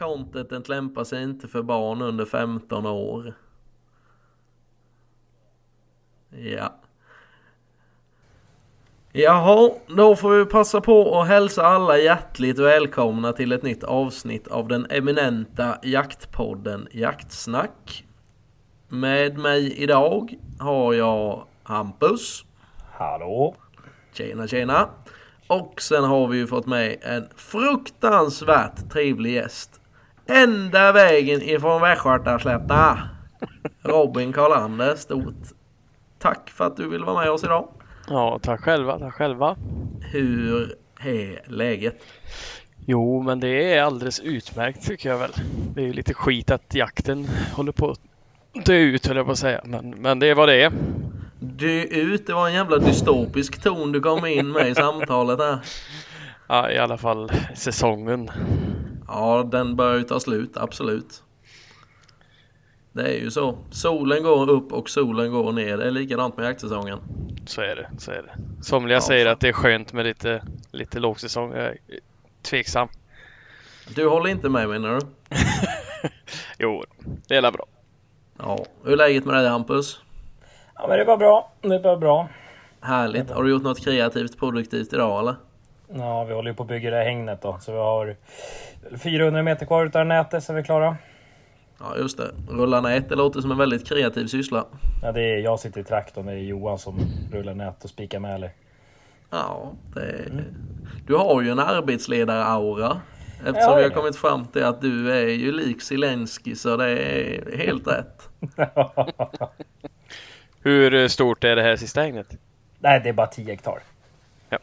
här contentet lämpar sig inte för barn under 15 år. Ja. Jaha, då får vi passa på att hälsa alla hjärtligt välkomna till ett nytt avsnitt av den eminenta jaktpodden Jaktsnack. Med mig idag har jag Hampus. Hallå! Tjena tjena! Och sen har vi ju fått med en fruktansvärt trevlig gäst. Ända vägen ifrån Västgötaslätta. Robin Karlander, stort tack för att du vill vara med oss idag. Ja, tack själva, tack själva. Hur är läget? Jo, men det är alldeles utmärkt tycker jag väl. Det är ju lite skit att jakten håller på att dö ut höll jag på att säga, men, men det är vad det är. Dö ut, det var en jävla dystopisk ton du kom in med i samtalet här. Ja, i alla fall säsongen. Ja, den börjar ju ta slut, absolut. Det är ju så. Solen går upp och solen går ner. Det är likadant med jaktsäsongen. Så är det, så är det. Somliga Ja, säger att det är skönt med lite, lite lågsäsong. Jag är tveksam. Du håller inte med menar du? Jo, det är bra. Ja. Hur är läget med dig Hampus? Ja men det var bra. Det var bra. Härligt. Har du gjort något kreativt produktivt idag eller? Ja, vi håller ju på att bygga det här hängnet då. Så vi har 400 meter kvar utav nätet så är vi klara. Ja just det. Rulla nät, det låter som en väldigt kreativ syssla. Ja, det är jag sitter i traktorn. Det är Johan som rullar nät och spikar mäler. Ja, det... Du har ju en arbetsledar-aura. Eftersom vi har kommit fram till att du är ju lik Zelensky så det är helt rätt. Hur stort är det här sista hängnet? Nej, det är bara 10 hektar. Ja.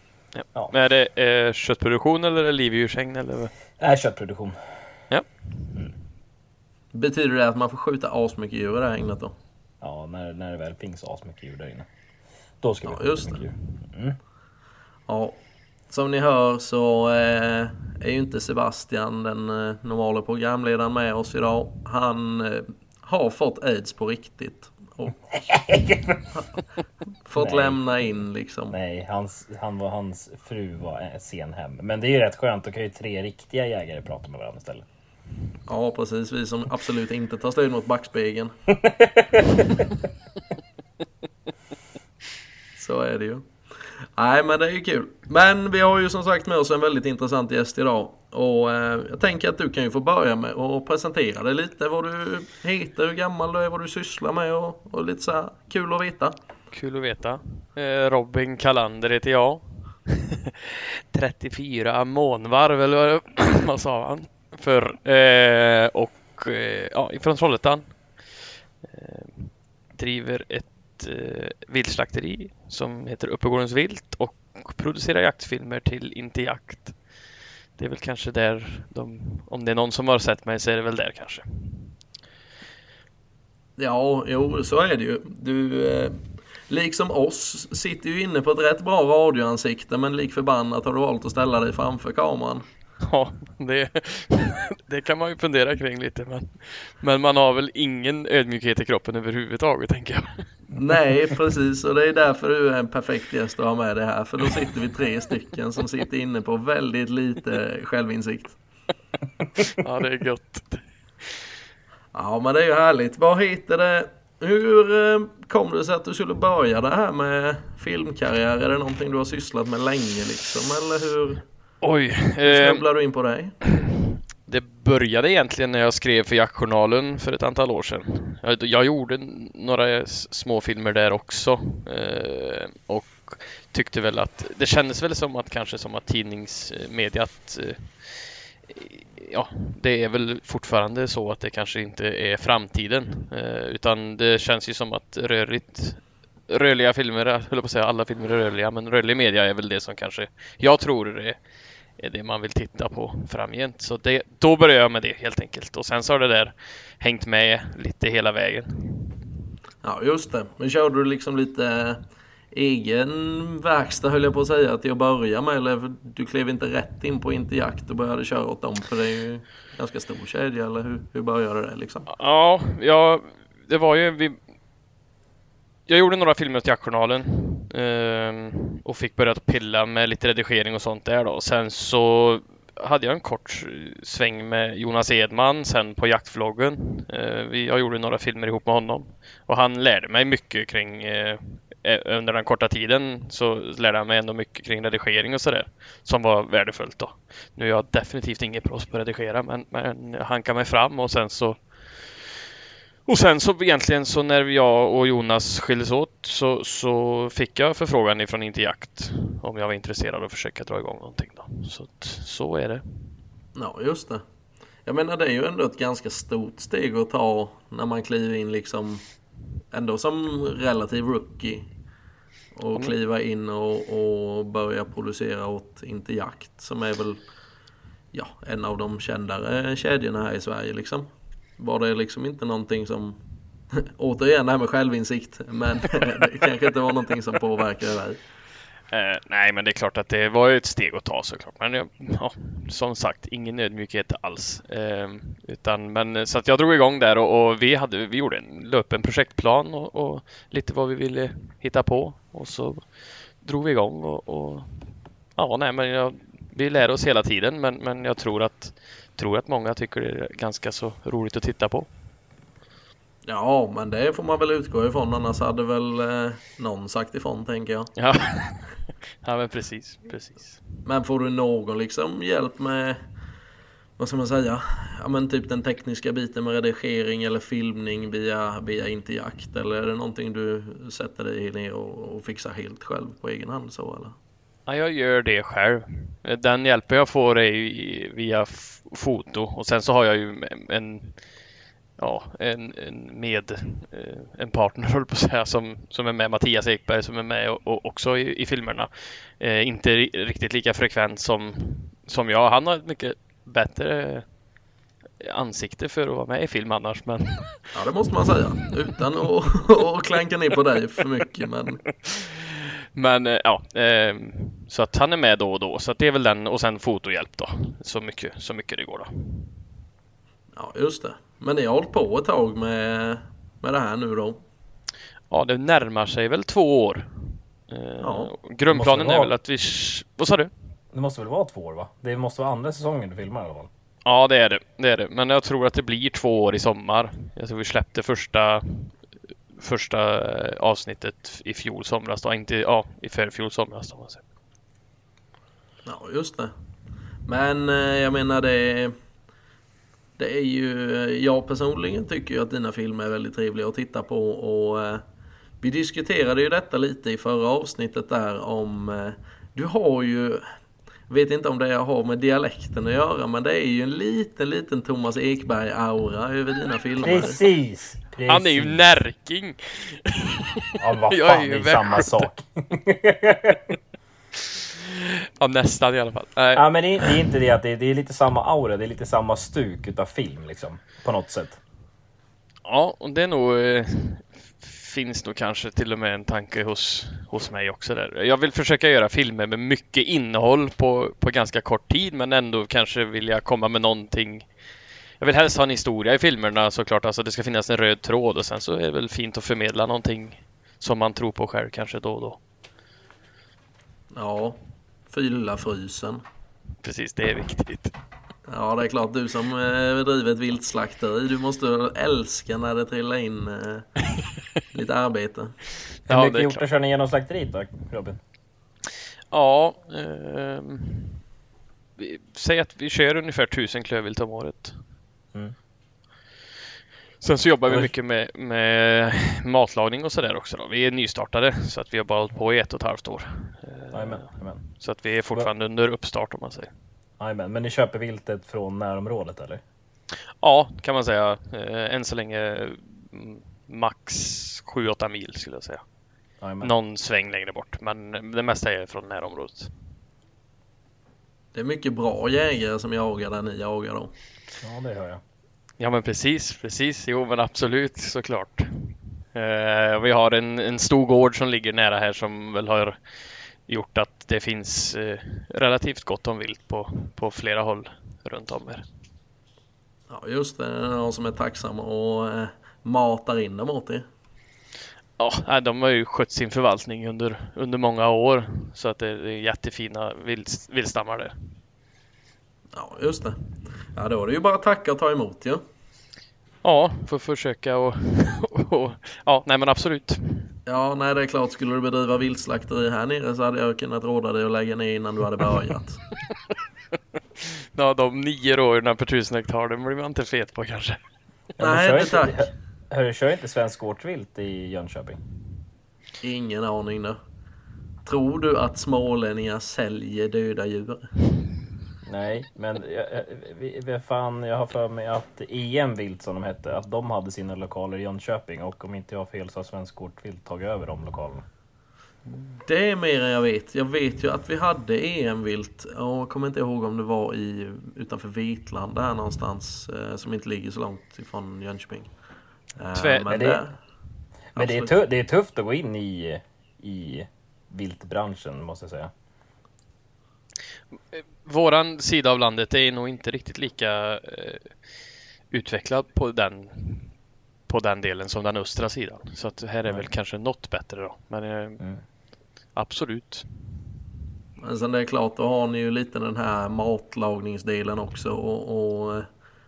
Ja. Men är det eh, köttproduktion eller är livdjurshägn eller? Nej, köttproduktion. Betyder det att man får skjuta asmycket djur i det här hägnet då? Ja, när, när det väl finns asmycket djur där inne. Då ska vi Ja, skjuta just mycket det. djur. Ja, som ni hör så eh, är ju inte Sebastian den eh, normala programledaren med oss idag. Han eh, har fått aids på riktigt. Och fått Nej. lämna in liksom. Nej, hans, han var, hans fru var sen hem. Men det är ju rätt skönt. Då kan ju tre riktiga jägare prata med varandra istället. Ja, precis. Vi som absolut inte tar stöd mot backspegeln. Så är det ju. Nej, men det är ju kul. Men vi har ju som sagt med oss en väldigt intressant gäst idag. Och eh, jag tänker att du kan ju få börja med att presentera dig lite. Vad du heter, hur gammal du är, vad du sysslar med och, och lite så här kul att veta. Kul att veta. Eh, Robin Kalander heter jag. 34 månvarv eller vad, sa han? För eh, och eh, ja, ifrån Trollhättan. Eh, driver ett eh, viltslakteri som heter Uppegårdens vilt och producerar jaktfilmer till Inte jakt. Det är väl kanske där de, om det är någon som har sett mig så är det väl där kanske. Ja, jo, så är det ju. Du, eh, liksom oss, sitter ju inne på ett rätt bra radioansikte men lik förbannat har du valt att ställa dig framför kameran. Ja, det, det kan man ju fundera kring lite men, men man har väl ingen ödmjukhet i kroppen överhuvudtaget tänker jag. Nej, precis. Och det är därför du är en perfekt gäst att ha med dig här. För då sitter vi tre stycken som sitter inne på väldigt lite självinsikt. Ja, det är gött. Ja, men det är ju härligt. Vad heter det? Hur eh, kom det sig att du skulle börja det här med filmkarriär? Är det någonting du har sysslat med länge liksom? Eller hur Oj, eh, snubblade du in på dig? Det började egentligen när jag skrev för Jaktjournalen för ett antal år sedan. Jag, jag gjorde några små filmer där också eh, och tyckte väl att det kändes väl som att kanske som att tidningsmediat eh, Ja, det är väl fortfarande så att det kanske inte är framtiden eh, utan det känns ju som att rörligt rörliga filmer, jag höll på att säga alla filmer är rörliga, men rörlig media är väl det som kanske jag tror är, är det man vill titta på framgent. Så det, då började jag med det helt enkelt och sen så har det där hängt med lite hela vägen. Ja, just det. Men körde du liksom lite egen verkstad höll jag på att säga till att börja med? Eller du klev inte rätt in på Inte Jakt och började köra åt dem? För det är ju ganska stor kedja, eller hur, hur började det liksom? Ja, jag, det var ju vi, Jag gjorde några filmer åt Jaktjournalen ehm, och fick börja pilla med lite redigering och sånt där då. Sen så hade jag en kort sväng med Jonas Edman sen på jaktvloggen. Eh, jag gjorde några filmer ihop med honom och han lärde mig mycket kring eh, eh, under den korta tiden så lärde han mig ändå mycket kring redigering och sådär som var värdefullt då. Nu är jag definitivt ingen proffs på att redigera men, men han kan mig fram och sen så och sen så egentligen så när jag och Jonas skildes åt så, så fick jag förfrågan ifrån Interjakt om jag var intresserad av att försöka dra igång någonting då. Så så är det. Ja, just det. Jag menar det är ju ändå ett ganska stort steg att ta när man kliver in liksom ändå som relativ rookie. Och kliva in och, och börja producera åt Interjakt som är väl ja, en av de kändare kedjorna här i Sverige liksom. Var det liksom inte någonting som Återigen det här med självinsikt men det kanske inte var någonting som påverkade dig. Eh, nej, men det är klart att det var ett steg att ta såklart. Men ja, som sagt, ingen ödmjukhet alls. Eh, utan, men, eh, så att jag drog igång där och, och vi, hade, vi gjorde en, löpen projektplan och, och, lite vad vi ville hitta på. Och så drog vi igång och, och ja, nej, men jag, vi lär oss hela tiden. Men, men jag tror att, tror att många tycker det är ganska så roligt att titta på. Ja, men det får man väl utgå ifrån. Annars hade väl eh, någon sagt ifrån, tänker jag. Ja, ja men precis, precis. Men får du någon liksom hjälp med, vad ska man säga, ja men typ den tekniska biten med redigering eller filmning via, via Interjakt? Eller är det någonting du sätter dig ner och, och fixar helt själv på egen hand så eller? Ja, jag gör det själv. Den hjälpen jag får är ju via foto och sen så har jag ju en ja, en, en med eh, en partner höll på att säga som, som är med Mattias Ekberg som är med och, och också i, i filmerna. Eh, inte riktigt lika frekvent som, som jag. Han har ett mycket bättre ansikte för att vara med i film annars men Ja det måste man säga utan att, att klanka ner på dig för mycket men Men eh, ja, eh, så att han är med då och då så att det är väl den och sen fotohjälp då så mycket, så mycket det går då. Ja just det. Men ni har hållit på ett tag med, med det här nu då? Ja, det närmar sig väl två år. Eh, ja. Grundplanen är väl att vi... Vad sa du? Det måste väl vara två år va? Det måste vara andra säsongen du filmar i alla fall. Ja, det är det. det är det. Men jag tror att det blir två år i sommar. Jag tror vi släppte första första eh, avsnittet i fjol somras då. Inte, ja, i förfjol somras då. Ja, just det. Men eh, jag menar det det är ju, eh, jag personligen tycker ju att dina filmer är väldigt trevliga att titta på och vi diskuterade ju detta lite i förra avsnittet där om du har ju vet inte om det har med dialekten att göra men det är ju en liten liten Thomas Ekberg-aura över dina filmer. Precis! Precis. Han är ju närking! Ja vad fan, det är samma sak. Ja, nästan i alla fall. Nej. Ja, men det är, det är inte det att det är, det är, lite samma aura, det är lite samma stuk utav film liksom. På något sätt. Ja, och det är nog... Finns nog kanske till och med en tanke hos, hos mig också där. Jag vill försöka göra filmer med mycket innehåll på, på ganska kort tid, men ändå kanske vill jag komma med någonting jag vill helst ha en historia i filmerna såklart, alltså det ska finnas en röd tråd och sen så är det väl fint att förmedla någonting som man tror på själv kanske då och då. Ja, fylla frysen. Precis, det är viktigt. Ja, det är klart. Du som eh, driver ett viltslakteri, du måste älska när det trillar in eh, lite arbete. Hur ja, mycket hjortar kör ni genom slakteriet då, Robin? Ja, eh, vi, säg att vi kör ungefär tusen klövvilt om året. Mm. Sen så jobbar vi mycket med, med matlagning och sådär också. Då. Vi är nystartade så att vi har bara hållit på i ett och ett halvt år. Amen, amen. Så att vi är fortfarande under uppstart om man säger. Amen. Men ni köper viltet från närområdet eller? Ja, kan man säga. Eh, än så länge mm, max 7-8 mil skulle jag säga. Amen. Någon sväng längre bort, men det mesta är från närområdet. Det är mycket bra jägare som jagar där ni jagar då. Ja, det hör jag. Ja, men precis, precis. Jo, men absolut såklart. Eh, vi har en, en stor gård som ligger nära här som väl har gjort att det finns eh, relativt gott om vilt på, på flera håll runt om här. Ja just det, det är någon som är tacksam och eh, matar in dem åt er. Ja, de har ju skött sin förvaltning under, under många år så att det är jättefina vild, vildstammar där. Ja, just det. Ja, då är det ju bara att tacka och ta emot ju. Ja. Ja, får försöka och, och ja, nej men absolut. Ja, nej det är klart. Skulle du bedriva viltslakteri här nere så hade jag kunnat råda dig att lägga ner innan du hade börjat. Ja, de nio rådjuren per tusen hektar, det blir man inte fet på kanske. Ja, Nej, inte- tack. hör- Hörru, kör inte Svensk Gårdsvilt i Jönköping? Ingen aning nu. Tror du att smålänningar säljer döda djur? Nej, men jag, jag, vi- vi- fan, jag har för mig att EM Vilt som de hette, att de hade sina lokaler i Jönköping och om inte jag har fel så har Svensk Gårdsvilt tagit över de lokalerna. Det är mer än jag vet. Jag vet ju att vi hade EM-vilt. och Jag kommer inte ihåg om det var i, utanför Vitlanda här någonstans. Eh, som inte ligger så långt ifrån Jönköping. Eh, Tvä- Men det- där- Men det är, Absolut. tu- det är tufft att gå in i, i viltbranschen måste jag säga. Våran sida av landet är nog inte riktigt lika eh, utvecklad på den på den delen som den östra sidan. Så att här är Nej. väl kanske något bättre då. Men eh, Mm. absolut. Men sen det är klart, då har ni ju lite den här matlagningsdelen också och, och eh,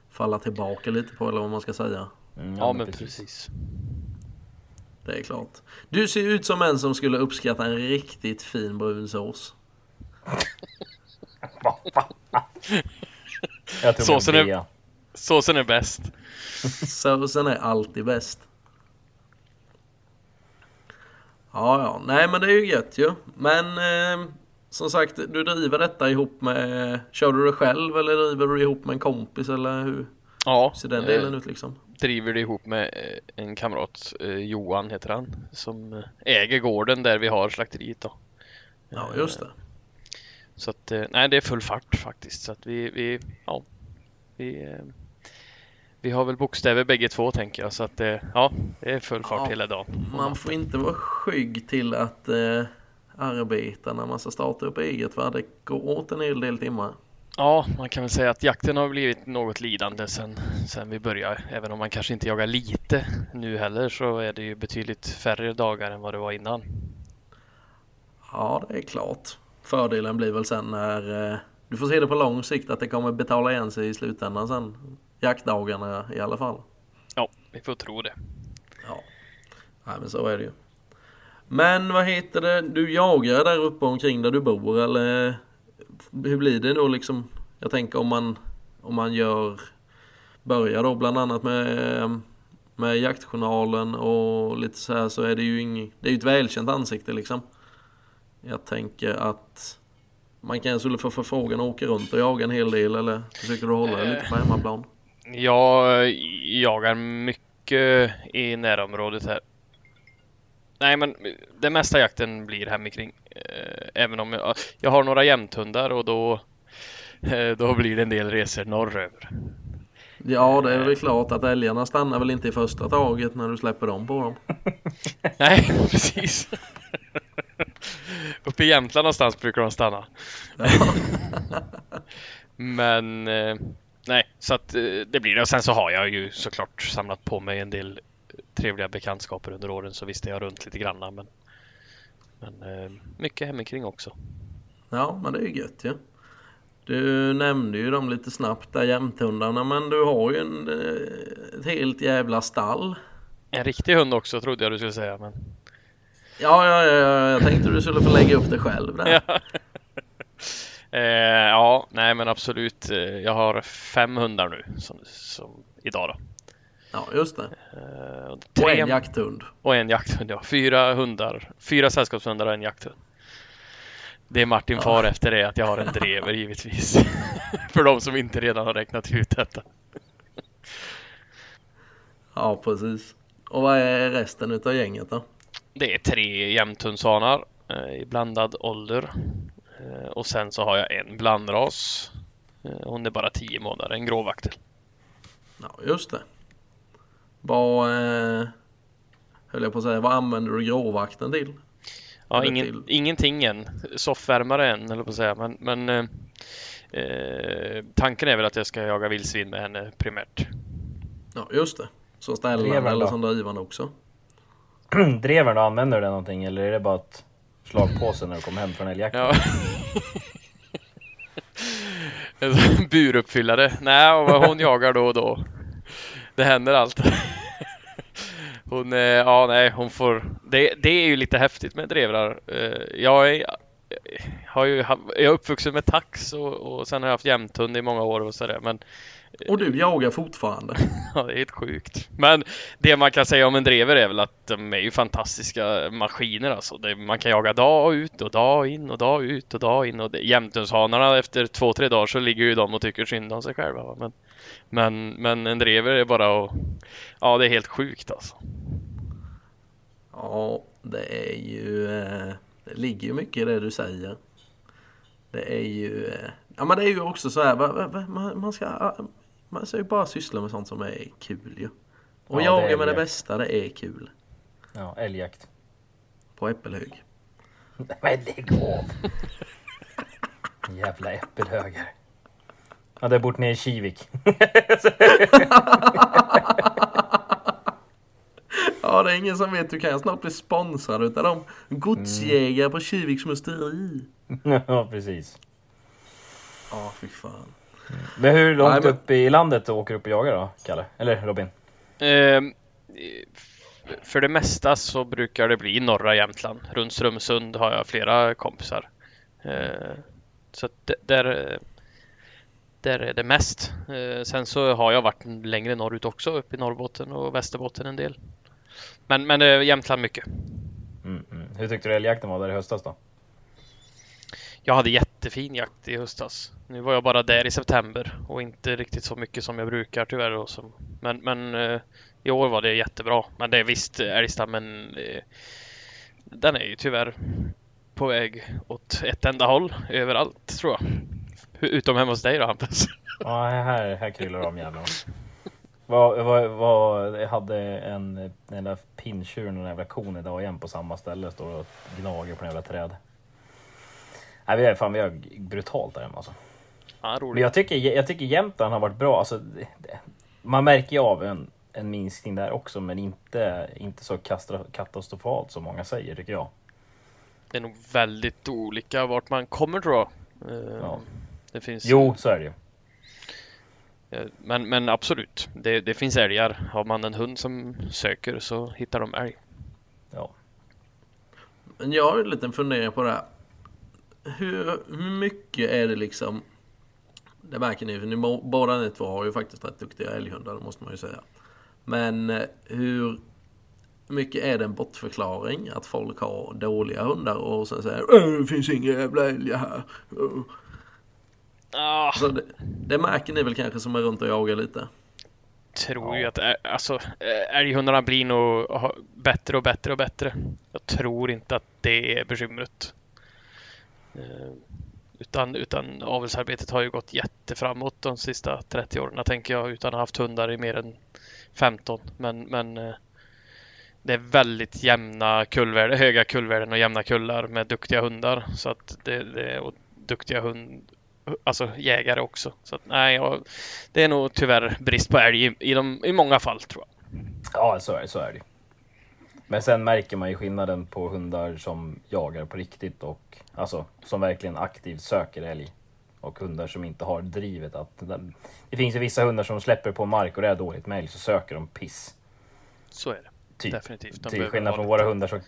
falla tillbaka lite på eller vad man ska säga. Mm, Ja, men precis. Det är klart. Du ser ut som en som skulle uppskatta en riktigt fin brunsås. Jag Såsen är-. Såsen är bäst. Såsen är alltid bäst. Ja, ja. Nej, men det är ju gött ju. Men eh, som sagt, du driver detta ihop med... Kör du det själv eller driver du det ihop med en kompis eller hur Ja, ser den eh, delen ut liksom? driver det ihop med eh, en kamrat, eh, Johan heter han, som eh, äger gården där vi har slakteriet då. Ja, just det. Så att, eh, nej det är full fart faktiskt. Så att vi, vi ja, vi, eh, vi har väl bokstäver bägge två tänker jag. Så att, eh, ja, det är full fart Ja, hela dagen. Man får inte vara skygg till att eh, arbeta när man ska starta upp eget va? Det går åt en hel del timmar. Ja, man kan väl säga att jakten har blivit något lidande sen, sen vi började. Även om man kanske inte jagar lite nu heller så är det ju betydligt färre dagar än vad det var innan. Ja, det är klart. Fördelen blir väl sen när... Eh, du får se det på lång sikt att det kommer betala igen sig i slutändan sen. Jaktdagarna i alla fall. Ja, vi får tro det. Ja. Nej men så är det ju. Men vad heter det? Du jagar där uppe omkring där du bor eller? Hur blir det då liksom? Jag tänker om man om man gör Börjar då bland annat med med jaktjournalen och lite så här så är det ju inget Det är ju ett välkänt ansikte liksom. Jag tänker att man kanske skulle få förfrågan att åka runt och jaga en hel del eller försöker du hålla dig lite på hemmaplan? Jag jagar mycket i närområdet här. Nej, men det mesta jakten blir hemikring. Eh, Även om jag, jag har några jämthundar och då, eh, då blir det en del resor norröver. Ja det är väl klart att älgarna stannar väl inte i första taget när du släpper dem på dem. Nej, precis. Uppe i Jämtland någonstans brukar de stanna. Men eh, nej, så att eh, det blir det. Och sen så har jag ju såklart samlat på mig en del trevliga bekantskaper under åren så visste jag runt lite granna. Men, men eh, mycket hemikring också. Ja, men det är ju gött ju. Ja. Du nämnde ju dem lite snabbt där jämthundarna, men du har ju en, ett helt jävla stall. En riktig hund också trodde jag du skulle säga. Men... Ja, ja, ja, ja, jag tänkte du skulle få lägga upp det själv där. Ja. Eh, ja, nej men absolut. Eh, Jag har fem hundar nu som, som idag då. Ja, just det. Eh, och Och tre- en jakthund. Och en jakthund, ja. Fyra hundar. Fyra sällskapshundar och en jakthund. Det är Martin Ja. far efter det att jag har en drever givetvis. För de som inte redan har räknat ut detta. Ja, precis. Och vad är resten utav gänget då? Det är tre jämthundshanar eh, i blandad ålder. Eh, och sen så har jag en blandras. Eh, hon är bara tio månader, en gråvaktel. Ja, just det. Vad, eh, höll jag på att säga, vad använder du gråvakten till? Ja, ingen, till- ingenting än. Soffvärmare än, eller på att säga. Men, men eh, tanken är väl att jag ska jaga vildsvin med henne primärt. Ja, just det. Som ställande eller som drivande också. Dreven då, använder du den någonting eller är det bara ett slag på sig när du kommer hem från älgjakten? Ja. En buruppfyllare. Nej, och hon jagar då och då. Det händer allt. Hon, eh, ja nej, hon får. Det, det är ju lite häftigt med drevrar. Eh, jag är, har ju, jag är uppvuxen med tax och, och sen har jag haft jämthund i många år och sådär. Men och du jagar fortfarande. Ja, det är helt sjukt. Men det man kan säga om en drever är väl att de är ju fantastiska maskiner alltså. Det, man kan jaga dag ut och dag in och dag ut och dag in och jämthundshanarna efter två, tre dagar så ligger ju de och tycker synd om sig själva. va. Men, men, men en drever är bara att... Ja, det är helt sjukt alltså. Ja, det är ju... eh, Det ligger ju mycket i det du säger. Det är ju... eh, Ja men det är ju också så här, man ska... Man ska ju bara syssla med sånt som är kul ju. Och Ja, jaga med det bästa, det är kul. Ja, älgjakt. På Äppelhög. Men lägg av! Jävla äppelhögar. Ja, det bort ner i Kivik. Ja, det är ingen som vet. Du kan snart bli sponsrad utav de godsjägare på Kiviks musteri. ja, precis. Ja, fy fan. Men hur långt Nej, men- upp i landet åker du upp och jagar då, Kalle? Eller Robin? F- för det mesta så brukar det bli norra Jämtland. Runt Strömsund har jag flera kompisar. Eh, så att där, eh, där är det mest. Eh, sen så har jag varit längre norrut också, upp i Norrbotten och Västerbotten en del. Men, men eh, Jämtland mycket. Mm, mm. Hur tyckte du älgjakten var där i höstas då? Jag hade jättefin jakt i höstas. Nu var jag bara där i september och inte riktigt så mycket som jag brukar tyvärr. Och som, men men eh, i år var det jättebra. Men det är visst älgstammen. Eh, den är ju tyvärr på väg åt ett enda håll överallt tror jag. Utom hemma hos dig då Hampus. Ja, här, här kryllar de jävlarna. Vad, vad, vad, jag hade en, den där pinntjuren och den jävla kon idag igen på samma ställe. Står och gnager på en jävla träd. Nej, vi är fan vi är brutalt där hemma alltså. Ja, Men jag tycker, jag tycker Jämtland har varit bra. Alltså, det, det, man märker ju av en, en minskning där också, men inte, inte så kastra- katastrofalt som många säger tycker jag. Det är nog väldigt olika vart man kommer tror jag. Eh, Ja. Det finns Jo, så är det ju. Eh, Men, men absolut, det, det finns älgar. Har man en hund som söker så hittar de älg. Ja. Men jag har en liten fundering på det här. Hur mycket är det liksom... Det märker ni, för ni båda ni två har ju faktiskt rätt duktiga älghundar, det måste man ju säga. Men eh, hur mycket är det en bortförklaring att folk har dåliga hundar och sen säger "Äh, det finns inga jävla älgar här. Ah, Så det, det märker ni väl kanske som är runt och jagar lite? tror Ja. ju att alltså, älghundarna blir nog bättre och bättre och bättre. Jag tror inte att det är bekymret. Eh, utan, utan avelsarbetet har ju gått jätteframåt de sista 30 åren tänker jag utan att ha haft hundar i mer än 15. Men, men eh, det är väldigt jämna kullvärden, höga kullvärden och jämna kullar med duktiga hundar. Så att det, det och duktiga hund, alltså jägare också. Så att, nej, jag, det är nog tyvärr brist på älg i, i, de, i många fall tror jag. Ja, så är, så är det. Men sen märker man ju skillnaden på hundar som jagar på riktigt och alltså som verkligen aktivt söker älg. Och hundar som inte har drivet att... Det finns ju vissa hundar som släpper på mark och det är dåligt med älg så söker de piss. Så är det. Typ. Definitivt. De till skillnad från våra hundar så...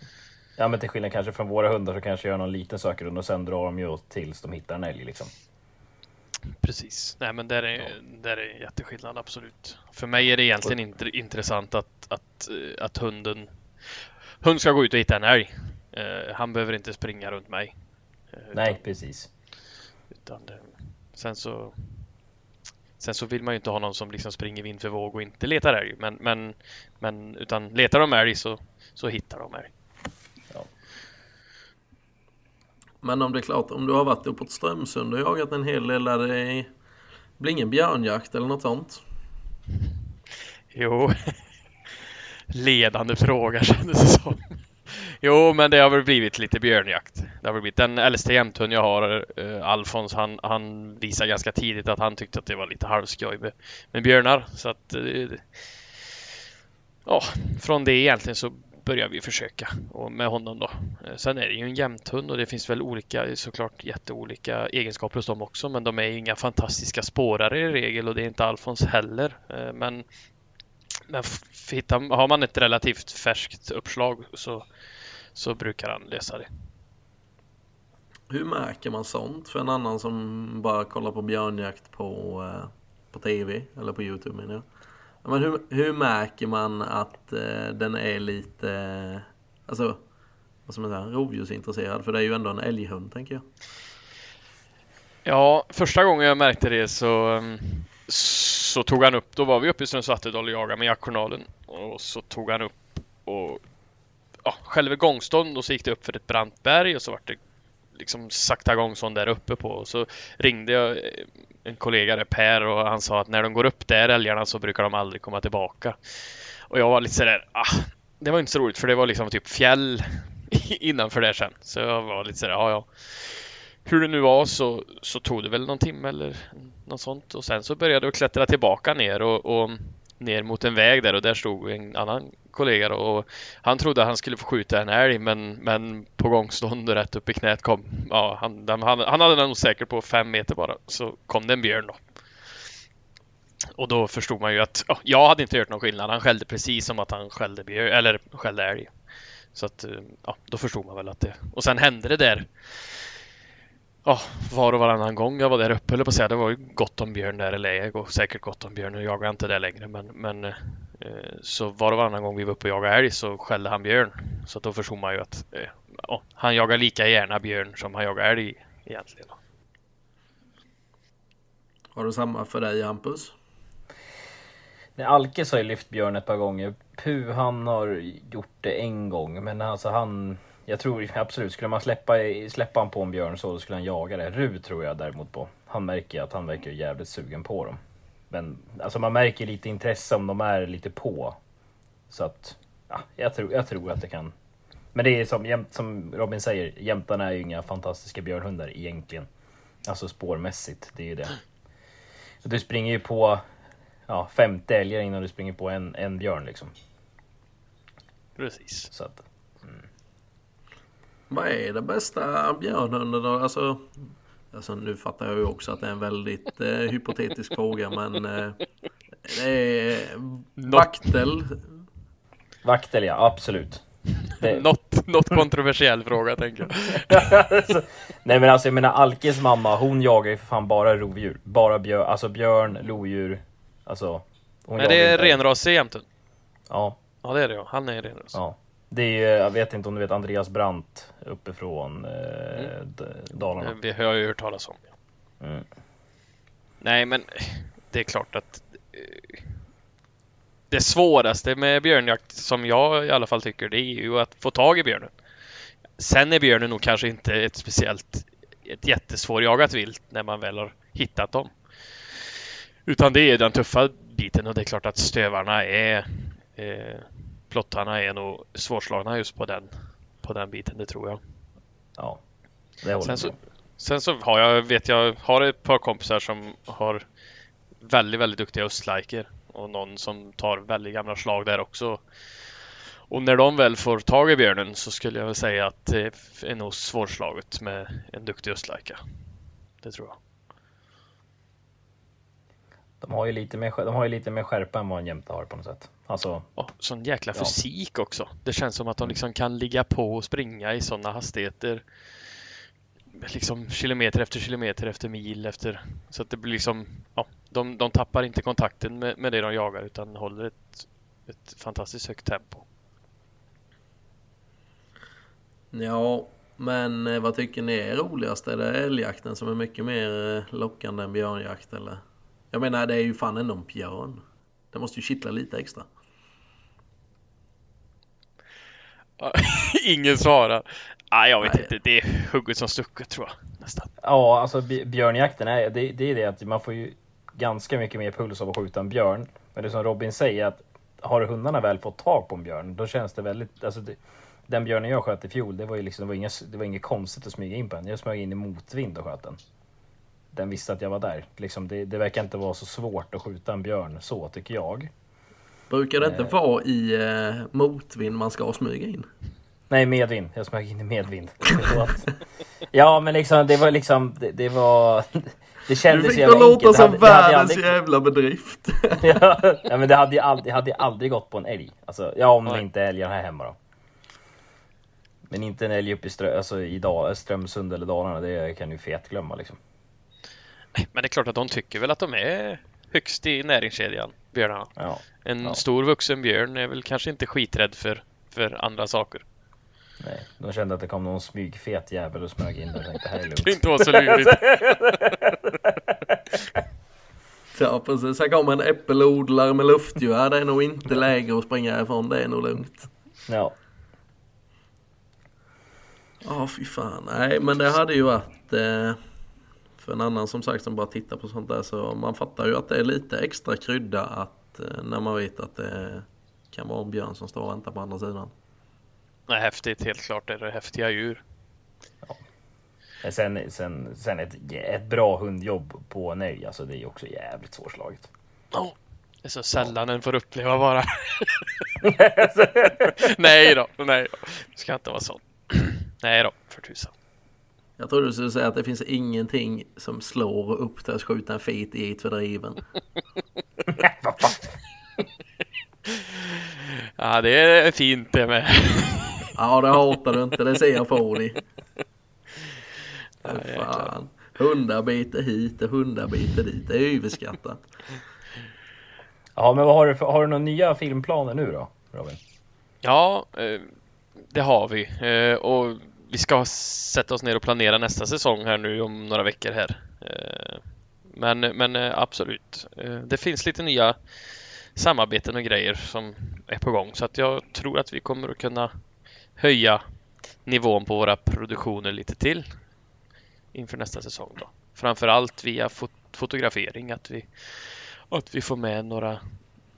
Ja men till skillnad kanske från våra hundar så kanske gör någon liten sökrunda och sen drar de ju åt tills de hittar en älg liksom. Precis. Nej men där är, där är en jätteskillnad absolut. För mig är det egentligen inte intressant att, att, eh, att hunden Hund ska gå ut och hitta en älg. Eh, han behöver inte springa runt mig. Eh, Nej, Utan, precis. utan det, sen så Sen så vill man ju inte ha någon som liksom springer vind för våg och inte letar älg. Men, men, men utan letar de älg så, så hittar de älg. Men om det är klart, om du har varit uppåt Strömsund och jagat en hel del där det blir ingen björnjakt eller något sånt. Jo. Ledande fråga kändes det som. Jo, men det har väl blivit lite björnjakt. Det har väl blivit den äldste jämthund jag har, uh, Alfons, han, han visade ganska tidigt att han tyckte att det var lite halvskoj med, med björnar. Så att... eh, Ja, från det egentligen så börjar vi försöka och med honom då. Eh, sen är det ju en jämthund och det finns väl olika, såklart jätteolika egenskaper hos dem också, men de är ju inga fantastiska spårare i regel och det är inte Alfons heller. Eh, men, men hittar, har man ett relativt färskt uppslag så, så brukar han lösa det. Hur märker man sånt för en annan som bara kollar på björnjakt på, eh, på TV eller på Youtube menar jag? Men hur, hur märker man att eh, den är lite, eh, alltså, vad ska man säga, rovdjursintresserad? För det är ju ändå en älghund tänker jag. Ja, första gången jag märkte det så, mm, så tog han upp, då var vi uppe i Strömsvattedal och jagade med jaktjournalen. Och så tog han upp och ja, själva gångstånd och så gick det upp för ett brant berg och så vart det liksom sakta gångstånd där uppe på. Och så ringde jag eh, en kollega där, Per, och han sa att när de går upp där, älgarna, så brukar de aldrig komma tillbaka. Och jag var lite sådär, ah, det var inte så roligt för det var liksom typ fjäll innanför där sen. Så jag var lite sådär, ja ja. Hur det nu var så, så tog det väl någon timme eller något sånt och sen så började jag klättra tillbaka ner och, och ner mot en väg där och där stod en annan kollega och han trodde att han skulle få skjuta en älg men, men på gångstånd rätt upp i knät kom, ja han, han, han hade den säkert på fem meter bara, så kom det en björn då. Och då förstod man ju att ja, jag hade inte hört någon skillnad. Han skällde precis som att han skällde björn, eller skällde älg. Så att, eh, ja, då förstod man väl att det... Och sen hände det där ja, var och varannan gång jag var där uppe, eller på att säga. Det var ju gott om björn där i läge och säkert gott om björn. Nu jagar jag inte där längre, men, men eh, så var och varannan gång vi var uppe och jagade älg så skällde han björn. Så då förstod man ju att eh, ja, han jagar lika gärna björn som han jagar älg egentligen. Har du samma för dig Hampus? Nej, Alkes har ju lyft björn ett par gånger. Pu han har gjort det en gång, men alltså han jag tror absolut, skulle man släppa, släppa han på en björn så skulle han jaga det. Ru tror jag däremot på. Han märker att han verkar jävligt sugen på dem. Men alltså man märker lite intresse om de är lite på. Så att, ja, jag tror, jag tror att det kan. Men det är som, som Robin säger, jämtarna är ju inga fantastiska björnhundar egentligen. Alltså spårmässigt, det är ju det. Du springer ju på ja, 50 älgar innan du springer på en, en björn liksom. Precis. Så att, vad är det bästa björnhunden då? Alltså, alltså nu fattar jag ju också att det är en väldigt eh, hypotetisk fråga men eh, det är vaktel. Vaktel ja, absolut. Det... något, något kontroversiell fråga tänker jag. Nej men alltså jag menar Alkes mamma hon jagar ju för fan bara rovdjur. Bara björn, alltså björn, lodjur. Alltså. Hon är det renrasig jämten? Ja. Ja det är det ja, han är renrasig. Ja. Det är jag vet inte om du vet Andreas Brandt uppifrån eh, mm. Dalarna. Det har jag ju hört talas om. Mm. Nej, men det är klart att eh, det svåraste med björnjakt som jag i alla fall tycker det är ju att få tag i björnen. Sen är björnen nog kanske inte ett speciellt ett jättesvårjagat vilt när man väl har hittat dem. Utan det är den tuffa biten och det är klart att stövarna är eh, plottarna är nog svårslagna just på den, på den biten, det tror jag. Ja, det håller sen så, sen så har jag, vet jag, har ett par kompisar som har väldigt, väldigt duktiga östliker och någon som tar väldigt gamla slag där också. Och när de väl får tag i björnen så skulle jag säga att det är nog svårslaget med en duktig östlajka. Det tror jag. De har ju lite mer, de har ju lite mer skärpa än vad en jämte har på något sätt. Alltså, oh, sån jäkla fysik ja. också. Det känns som att de liksom kan ligga på och springa i sådana hastigheter. Liksom kilometer efter kilometer efter mil efter. Så att det blir liksom, ja, de, de tappar inte kontakten med, med det de jagar utan håller ett, ett fantastiskt högt tempo. Ja, men eh, vad tycker ni är roligast? Är det älgjakten som är mycket mer eh, lockande än björnjakt eller? Jag menar det är ju fan ändå en björn. Det måste ju kittla lite extra. Ingen svarar. Ah, jag vet Nej. inte, det är hugget som stucket tror jag. Nästan. Ja, alltså björnjakten är det, det är det att man får ju ganska mycket mer puls av att skjuta en björn. Men det som Robin säger att har hundarna väl fått tag på en björn, då känns det väldigt... Alltså det, den björnen jag sköt i fjol, det var ju liksom, det var, inget, det var inget konstigt att smyga in på den. Jag smög in i motvind och sköt den. Den visste att jag var där. Liksom det, det verkar inte vara så svårt att skjuta en björn så, tycker jag. Brukar det inte Eh. vara i eh, motvind man ska smyga in? Nej, medvind. Jag smög in i medvind. Ja, men liksom det var liksom, det, det var... Det Du kändes fick det låta som hade- världens aldrig- jävla bedrift. ja, men det hade ju aldrig, hade aldrig gått på en älg. Alltså, ja, om det inte är älgar här hemma då. Men inte en älg uppe i, Strö, alltså, i Strömsund eller Dalarna, det kan du fet glömma liksom. Men det är klart att de tycker väl att de är högst i näringskedjan, björnarna. Ja. En Ja. stor vuxen björn är väl kanske inte skiträdd för, för andra saker. Nej, de kände att det kom någon smygfet jävel och smög in och tänkte här är Det kan lugnt. inte vara så lurigt. Ja precis, här kommer en äppelodlare med luftgevär. Det är nog inte läge att springa ifrån. Det är nog lugnt. Ja, Ja fy fan. Nej men det hade ju varit eh, för en annan som sagt som bara tittar på sånt där så man fattar ju att det är lite extra krydda att eh, när man vet att det kan vara en björn som står och väntar på andra sidan. Nej, häftigt. Helt klart är det häftiga djur. men sen, sen, sen ett, ett bra hundjobb på en älg, alltså det är ju också jävligt svårslaget. Oh, det är så sällan en får uppleva bara. nej då, nej då. Det ska inte vara så. nej då, för tusan. Jag trodde du skulle säga att det finns ingenting som slår upp till att skjuta en fet get för driven. Ja, det är fint det med. Ja det hatar du inte, det ser jag på dig. Ja, fan. Hundarbete hit och hundarbete dit. Det är överskattat. Ja, men vad har du, för, har du några nya filmplaner nu då, Robin? Ja, eh, det har vi. Eh, och vi ska sätta oss ner och planera nästa säsong här nu om några veckor här. Eh, Men, men eh, absolut, Eh, det finns lite nya samarbeten och grejer som är på gång så att jag tror att vi kommer att kunna höja nivån på våra produktioner lite till inför nästa säsong då. Framförallt via fot fotografering, att vi, att vi får med några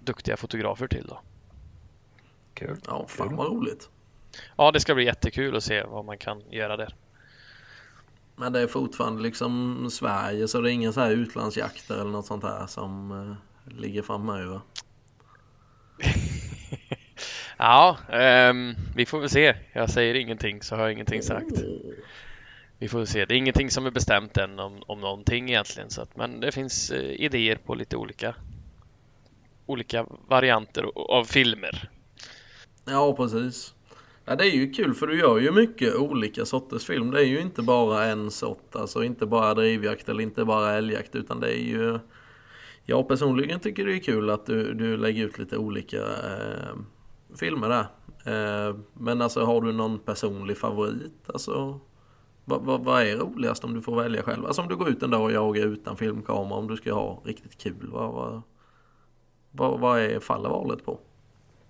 duktiga fotografer till då. Kul. Ja fan vad roligt. Ja, det ska bli jättekul att se vad man kan göra där. Men det är fortfarande liksom Sverige så det är inga så här utlandsjakter eller något sånt här som eh, ligger framöver. Ja, ehm, vi får väl se. Jag säger ingenting så har jag ingenting sagt. Vi får väl se. Det är ingenting som är bestämt än om, om någonting egentligen. Så att, men det finns eh, idéer på lite olika olika varianter av filmer. Ja precis. Ja, det är ju kul för du gör ju mycket olika sorters film. Det är ju inte bara en sort, alltså inte bara drivjakt eller inte bara älgjakt utan det är ju Jag personligen tycker det är kul att du, du lägger ut lite olika eh, filmer där. Eh, men alltså har du någon personlig favorit? Alltså vad, vad, vad är roligast om du får välja själv? Alltså om du går ut en dag och jagar utan filmkamera om du ska ha riktigt kul. Vad, vad, vad, vad är faller valet på?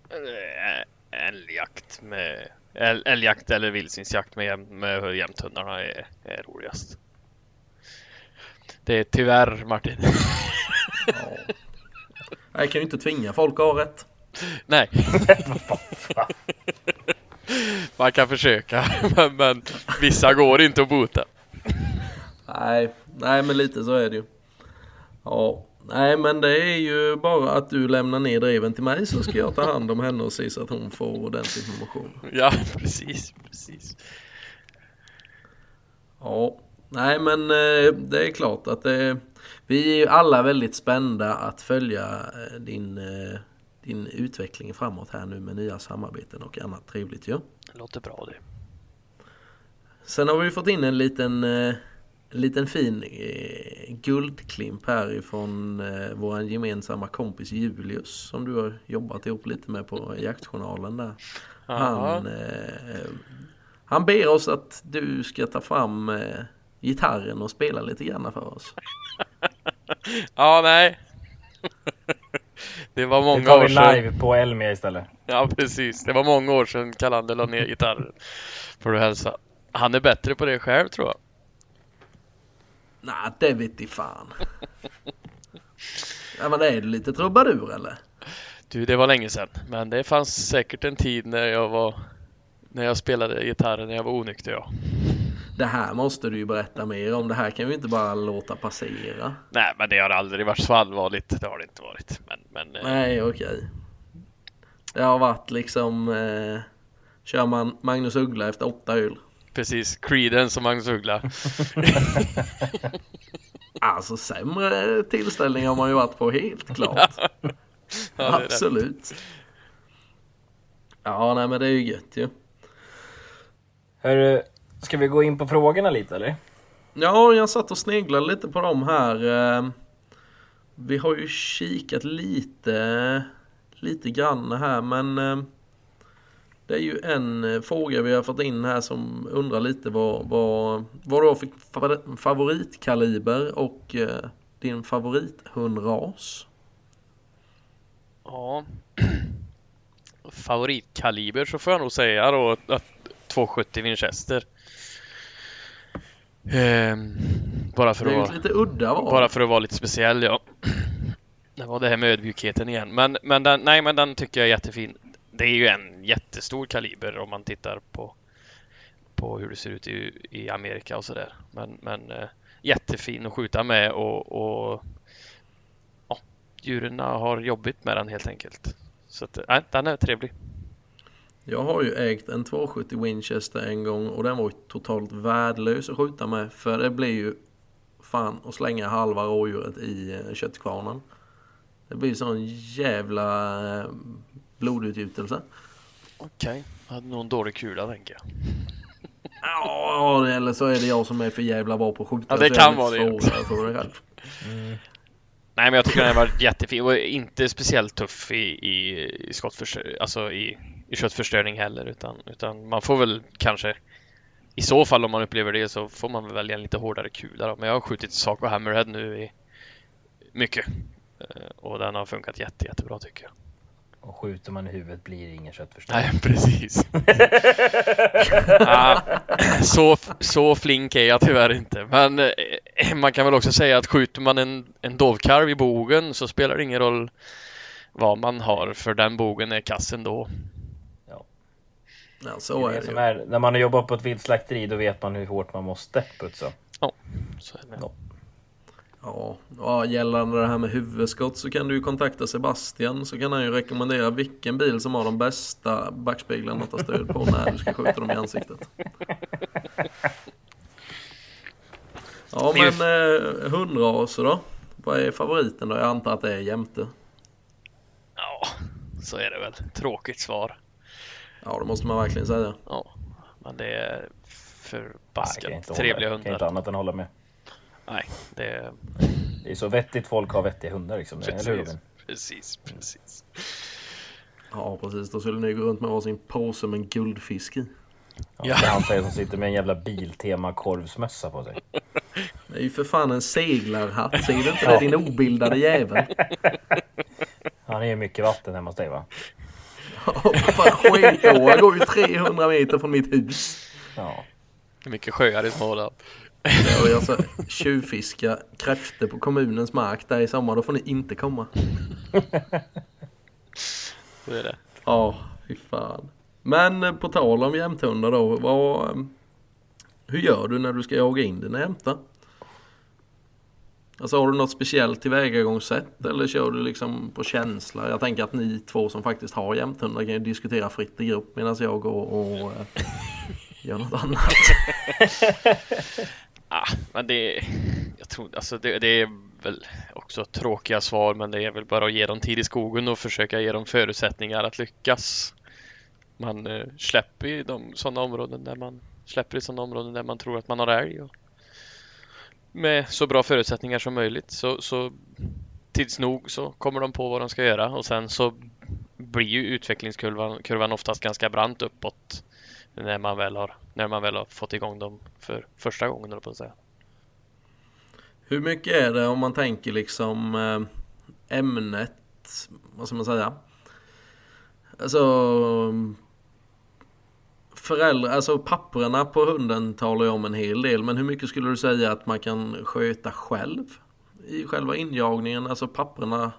Eh, Älgjakt med äl- älgjakt eller vildsvinsjakt med, med jämthundarna är, är roligast. Det är tyvärr Martin. Ja. Jag kan ju inte tvinga folk att ha rätt. Nej. Man kan försöka, men, men vissa går inte att bota. Nej, nej men lite så är det ju. Ja, nej men det är ju bara att du lämnar ner driven till mig så ska jag ta hand om henne och se så att hon får ordentlig information. Ja, precis, precis. Ja, nej men eh, det är klart att det, vi är ju alla väldigt spända att följa eh, din, eh, din utveckling framåt här nu med nya samarbeten och annat trevligt ju. Det låter bra det. Sen har vi fått in en liten, eh, en liten fin eh, guldklimp här ifrån eh, vår gemensamma kompis Julius som du har jobbat ihop lite med på Jaktjournalen där. Han, eh, han ber oss att du ska ta fram eh, gitarren och spela lite grann för oss. Ja, nej. Det var Det många tar år vi sedan. live på Elmia istället. Ja, precis. Det var många år sedan Kalander la ner gitarren. Får du hälsa. Han är bättre på det själv tror jag. Nej, det vet i fan. Ja, men är du lite trubadur eller? Du, det var länge sedan. Men det fanns säkert en tid när jag var när jag spelade gitarren när jag var onykter ja. Det här måste du ju berätta mer om. Det här kan vi inte bara låta passera. Nej, men det har aldrig varit så allvarligt. Det har det inte varit. Men, men eh, Nej, okej. Det har varit liksom eh, Kör man Magnus Uggla efter åtta öl. Precis, Creedence och Magnus Uggla. Alltså sämre tillställningar har man ju varit på helt klart. Ja, rätt. Absolut. Ja, nej men det är ju gött ju. Hörru, ska vi gå in på frågorna lite eller? Ja, jag satt och sneglade lite på dem här. Eh, Vi har ju kikat lite, lite grann här men eh, det är ju en eh, fråga vi har fått in här som undrar lite vad, vad, vad du har för fa- favoritkaliber och eh, din favorithundras. Ja. Favoritkaliber så får jag nog säga då att 270 Winchester. Ehm, bara för Det är att ett lite udda val. Bara för att vara lite speciell, ja. Det var det här med ödmjukheten igen. Men, men den, nej, men den tycker jag är jättefin. Det är ju en jättestor kaliber om man tittar på, på hur det ser ut i, i Amerika och sådär. Men, men eh, jättefin att skjuta med och, och ja, djuren har jobbigt med den helt enkelt. Så att, eh, nej, den är trevlig. Jag har ju ägt en 270 Winchester en gång och den var ju totalt värdelös att skjuta med för det blir ju fan att slänga halva rådjuret i eh, köttkvarnen. Det blir sån jävla eh, blodutgjutelse. Okej, jag hade nog en dålig kula tänker jag. Ja, eller så är det jag som är för jävla bra på att skjuta. Ja, det kan vara det. för mig själv. Nej, men jag tycker den har varit jättefin och inte speciellt tuff i, i, i skottförstör, alltså i, i köttförstöring heller, utan, utan man får väl kanske i så fall om man upplever det så får man väl välja en lite hårdare kula då. Men jag har skjutit Saco Hammerhead nu i mycket Eh, och den har funkat jätte, jättebra tycker jag. Och skjuter man i huvudet blir det ingen köttförstöring. Nej, precis. ah, så, så flink är jag tyvärr inte. Men eh, man kan väl också säga att skjuter man en, en dovkarv i bogen så spelar det ingen roll vad man har för den bogen är kassen då. Ja, Det så är är det det som ju. är, när man har jobbat på ett viltslakteri då vet man hur hårt man måste putsa. Så är det. Ja. Ja, ja, gällande det här med huvudskott så kan du ju kontakta Sebastian så kan han ju rekommendera vilken bil som har de bästa backspeglarna att ta stöd på när du ska skjuta dem i ansiktet. Ja men eh, hundraser då? Vad är favoriten då? Jag antar att det är jämte. Ja, så är det väl. Tråkigt svar. Ja det måste man verkligen säga. Ja, men det är jag förbaskat trevliga hålla, kan inte hundar. annat än hålla med. Nej, det är Det är så vettigt folk har vettiga hundar liksom. Eller hur precis, Robin? precis, precis. Ja precis, då skulle ni gå runt med varsin påse med en guldfisk i. Ja, Ja. Det är han säger som sitter med en jävla Biltema korvsmössa på sig. Det är ju för fan en seglarhatt, ser du inte det din obildade jävel? Han är ju mycket vatten hemma hos dig va? Ja för fan skitår, jag går ju 300 meter från mitt hus. Ja. Mycket sjöar i Småland. Och jag så tjuvfiska kräftor på kommunens mark där i sommar, då får ni inte komma. Så är det. Ja, fy fan. Men eh, på tal om jämthundar då, vad, eh, hur gör du när du ska jaga in dina jämtar? Alltså har du något speciellt tillvägagångssätt eller kör du liksom på känsla? Jag tänker att ni två som faktiskt har jämthundar kan ju diskutera fritt i grupp medan jag går och eh, gör något annat. Ah, men det, jag tror, alltså det, det är väl också tråkiga svar, men det är väl bara att ge dem tid i skogen och försöka ge dem förutsättningar att lyckas. Man eh, släpper i de sådana områden där man släpper i sådana områden där man tror att man har älg. Och med så bra förutsättningar som möjligt så, så tids nog så kommer de på vad de ska göra och sen så blir ju utvecklingskurvan kurvan oftast ganska brant uppåt när man väl har, när man väl har fått igång dem för första gången, på att säga. Hur mycket är det om man tänker liksom eh, ämnet, vad ska man säga? Alltså föräldrar, alltså papperna på hunden talar ju om en hel del men hur mycket skulle du säga att man kan sköta själv i själva injagningen? Alltså papperna,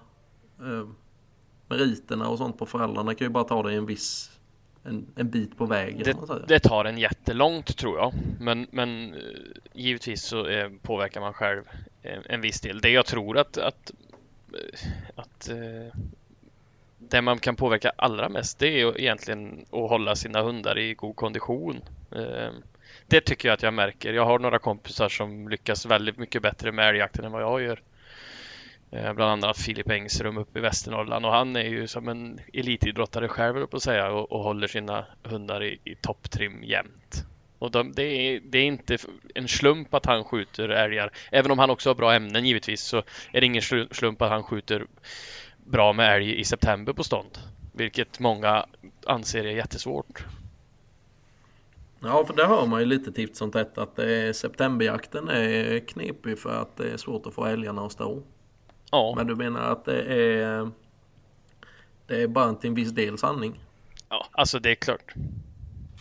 eh, meriterna och sånt på föräldrarna kan ju bara ta det i en viss en, en bit på vägen. Det, det tar en jättelångt tror jag, men, men eh, givetvis så eh, påverkar man själv en, en viss del. Det jag tror att, att, eh, att eh, det man kan påverka allra mest det är egentligen att hålla sina hundar i god kondition. Eh, det tycker jag att jag märker. Jag har några kompisar som lyckas väldigt mycket bättre med älgjakten än vad jag gör. Eh, bland annat Filip Engström uppe i Västernorrland och han är ju som en elitidrottare själv på att säga och, och håller sina hundar i, i topptrim jämt. Och de, det, är, det är inte en slump att han skjuter älgar. Även om han också har bra ämnen givetvis så är det ingen slump att han skjuter bra med älg i september på stånd. Vilket många anser är jättesvårt. Ja, för det hör man ju lite tips som tätt att eh, septemberjakten är knepig för att det är svårt att få älgarna att stå. Ja. Men du menar att det är det är bara till en viss del sanning? Ja, alltså det är klart.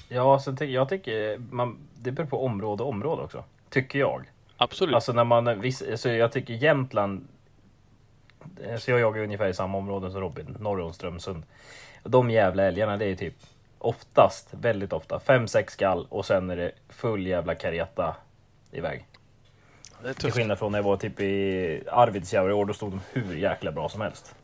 Ja, sen ty jag tycker man, det beror på område och område också. Tycker jag. Absolut. Alltså när man, viss, alltså jag tycker Jämtland så jag jagar ungefär i samma område som Robin, norr om Strömsund. De jävla älgarna, det är typ oftast, väldigt ofta, fem sex skall och sen är det full jävla kareta iväg. Det är Till skillnad från när jag var typ i Arvidsjaur i år, då stod de hur jäkla bra som helst.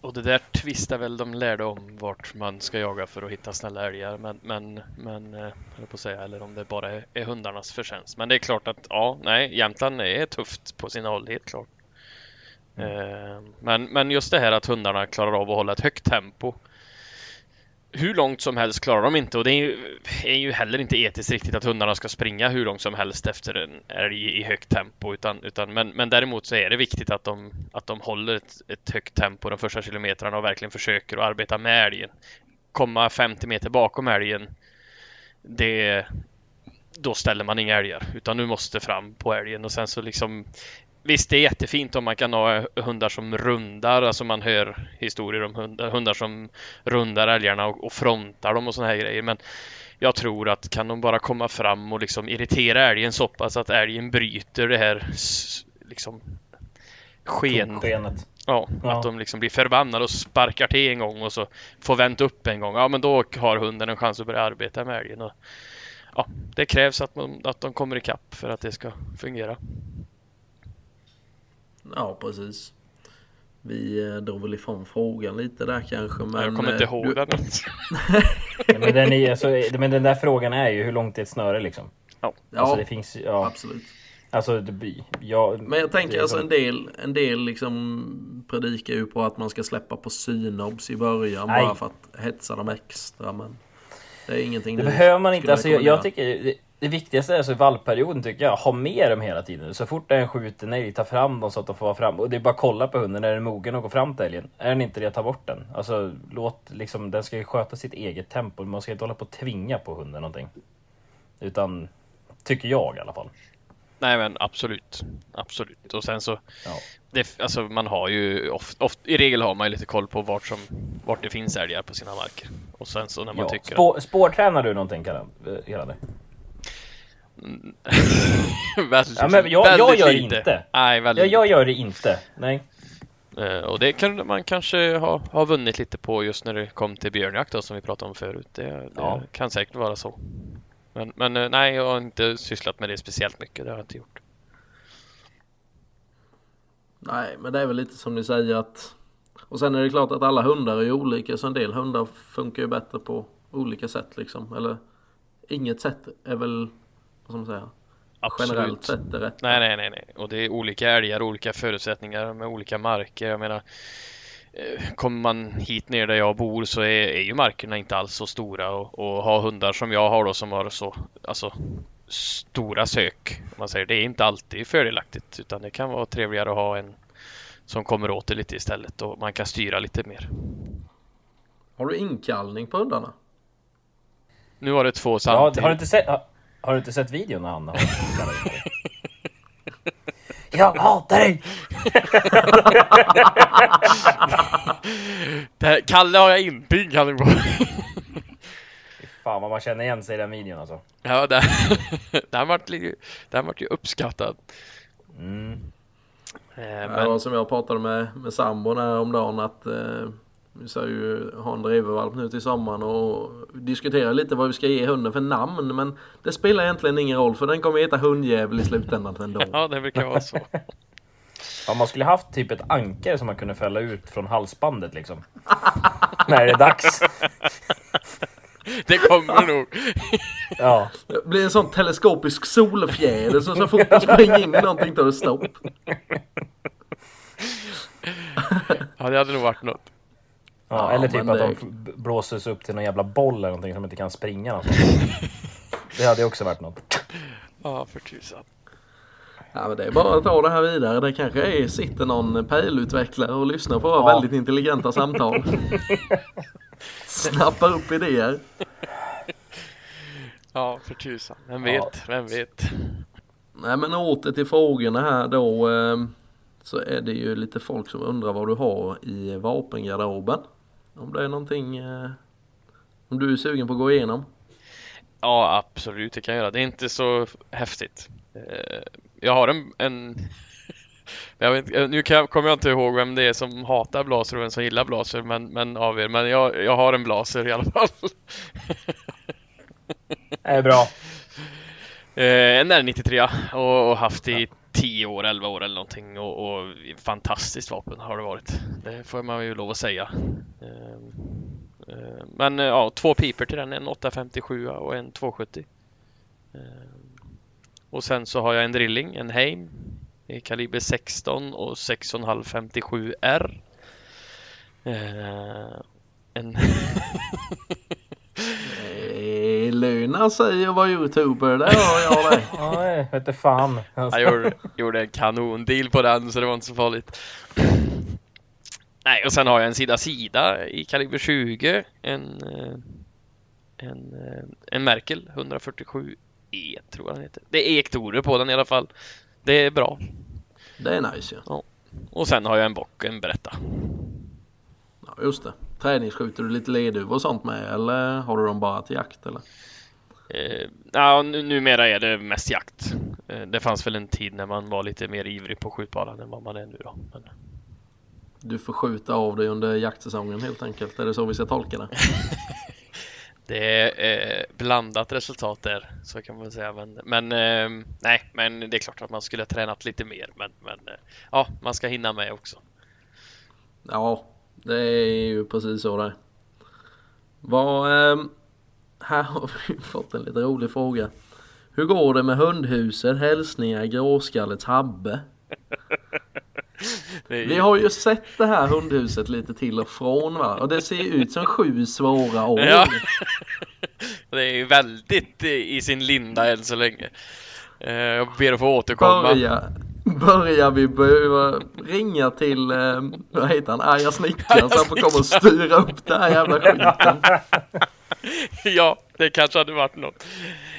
Och det där tvistar väl de lärde om vart man ska jaga för att hitta snälla älgar. Men, men, men eh, på att säga, eller om det bara är, är hundarnas förtjänst. Men det är klart att ja, nej, Jämtland är tufft på sina håll, helt klart. Mm. Men, men just det här att hundarna klarar av att hålla ett högt tempo. Hur långt som helst klarar de inte och det är ju, är ju heller inte etiskt riktigt att hundarna ska springa hur långt som helst efter en älg i högt tempo. Utan, utan, men, men däremot så är det viktigt att de, att de håller ett, ett högt tempo de första kilometrarna och verkligen försöker att arbeta med älgen. Komma 50 meter bakom älgen, det, då ställer man inga älgar utan nu måste fram på älgen och sen så liksom Visst, det är jättefint om man kan ha hundar som rundar, alltså man hör historier om hundar, hundar som rundar älgarna och, och frontar dem och såna här grejer. Men jag tror att kan de bara komma fram och liksom irritera älgen så pass att älgen bryter det här liksom sken. Ja, ja, att de liksom blir förbannade och sparkar till en gång och så får vänt upp en gång. Ja, men då har hunden en chans att börja arbeta med älgen. Och, ja, det krävs att, man, att de kommer ikapp för att det ska fungera. Ja, precis. Vi eh, drog väl ifrån frågan lite där kanske. Men jag kommer inte eh, ihåg du... den. ja, men, den är, alltså, men den där frågan är ju hur långt är ett snöre liksom? Ja, alltså, det finns, ja. absolut. Alltså, det, ja, men jag tänker alltså en del, en del liksom predikar ju på att man ska släppa på synobs i början Nej. bara för att hetsa dem extra. Men det är ingenting Det behöver man inte. Alltså, jag, jag tycker det viktigaste är alltså i vallperioden tycker jag, ha med dem hela tiden. Så fort en skjuten älg, ta fram dem så att de får vara fram. Och det är bara att kolla på hunden, är den mogen och gå fram till älgen? Är den inte det, ta bort den. Alltså låt liksom, den ska ju sköta sitt eget tempo. Man ska inte hålla på och tvinga på hunden någonting. Utan, tycker jag i alla fall. Nej men absolut, absolut. Och sen så, ja. det, alltså man har ju oft, oft, i regel har man ju lite koll på vart, som, vart det finns älgar på sina marker. Och sen så när man ja. tycker... Spår, spårtränar du någonting Karan? Hela väldigt, ja, men jag, jag gör lite. inte. Nej, väldigt jag, jag gör det inte. Nej. Uh, och det kan man kanske ha, ha vunnit lite på just när det kom till björnjakt då, som vi pratade om förut. Det, det ja. kan säkert vara så. Men, men uh, nej, jag har inte sysslat med det speciellt mycket. Det har jag inte gjort. Nej, men det är väl lite som ni säger att och sen är det klart att alla hundar är olika så en del hundar funkar ju bättre på olika sätt liksom. Eller inget sätt är väl vad ska man säga? Absolut. Generellt sett är rätt. Nej, nej, nej, nej. Och det är olika älgar, olika förutsättningar med olika marker. Jag menar, eh, kommer man hit ner där jag bor så är, är ju markerna inte alls så stora och, och ha hundar som jag har då som har så, alltså stora sök. Om man säger det är inte alltid fördelaktigt utan det kan vara trevligare att ha en som kommer åt det lite istället och man kan styra lite mer. Har du inkallning på hundarna? Nu var det två samtidigt. Ja, har du inte sett? Har du inte sett videon när han har Jag hatar dig! det Kalle har jag inte inkallning på. Fan vad man känner igen sig i den videon alltså. Ja, den, den, vart, den vart ju uppskattad. Mm. Eh, men... Ja, som jag pratade med, med sambon här om dagen att eh, vi ska ju ha en drevervalp nu till sommaren och diskutera lite vad vi ska ge hunden för namn. Men det spelar egentligen ingen roll för den kommer heta hundjävel i slutändan ändå. Ja, det brukar vara så. Ja, man skulle haft typ ett ankare som man kunde fälla ut från halsbandet liksom. När det är dags. Det kommer nog. Ja, Det blir en sån teleskopisk solfjäder så så fort man springer in i någonting tar det stopp. Ja, det hade nog varit något. Ja, Ja, eller typ att det- de blåses upp till någon jävla boll eller någonting som inte kan springa någonstans. Det hade ju också varit något. Ja, för tusan. Ja, men det är bara att ta det här vidare. Det kanske är, sitter någon pejlutvecklare och lyssnar på våra Ja. väldigt intelligenta samtal. Snappar upp idéer. Ja, för tusan. Vem Ja. vet, vem vet. Nej men åter till frågorna här då. Eh, så är det ju lite folk som undrar vad du har i vapengarderoben. Om det är någonting eh, om du är sugen på att gå igenom. Ja, absolut, det kan jag göra. Det är inte så häftigt. Eh, Jag har en... en jag vet, nu kan kommer jag inte ihåg vem det är som hatar blaser och vem som gillar blaser men, men av er. Men jag, jag har en blaser i alla fall. Det är bra. Eh, en R93 och, och haft i 10 år, 11 år eller någonting och, och fantastiskt vapen har det varit. Det får man ju lov att säga. Ehm, ehm, men eh, ja, två piper till den, en 857 och en 270. Ehm, och sen så har jag en drilling, en Heim i kaliber 16 och 6,5 57 R. En Det lönar sig att vara youtuber, det har jag det. Nej, vet du fan. Jag gjorde, gjorde en kanondeal på den så det var inte så farligt. Nej, och sen har jag en sida sida i kaliber 20. En, eh, en, eh, en Merkel 147 E tror jag den heter. Det är ektorer på den i alla fall. Det är bra. Det är nice ja. Och sen har jag en bock, en Beretta. ja. Just det. Träningsskjuter du lite leduvor och sånt med eller har du dem bara till jakt eller? Eh, ja, nu, numera är det mest jakt. Eh, det fanns väl en tid när man var lite mer ivrig på skjutbanan än vad man är nu då. Men, Du får skjuta av dig under jaktsäsongen helt enkelt. Är det så vi ska tolka det? Det är eh, blandat resultat där, så kan man säga. Men, men eh, nej, men det är klart att man skulle ha tränat lite mer. Men, men eh, ja, man ska hinna med också. Ja, det är ju precis så det. Vad, ehm, här har vi fått en lite rolig fråga. Hur går det med hundhuset? Hälsningar Gråskallets Habbe. Vi har ju sett det här hundhuset lite till och från va? Och det ser ut som sju svåra år. Ja. det är ju väldigt i sin linda än så länge. Eh, Jag ber att få återkomma. Börja, börjar vi ringa till, eh, vad heter han, Arga snickaren så han får komma och styra upp den här jävla skiten. ja, det kanske hade varit något.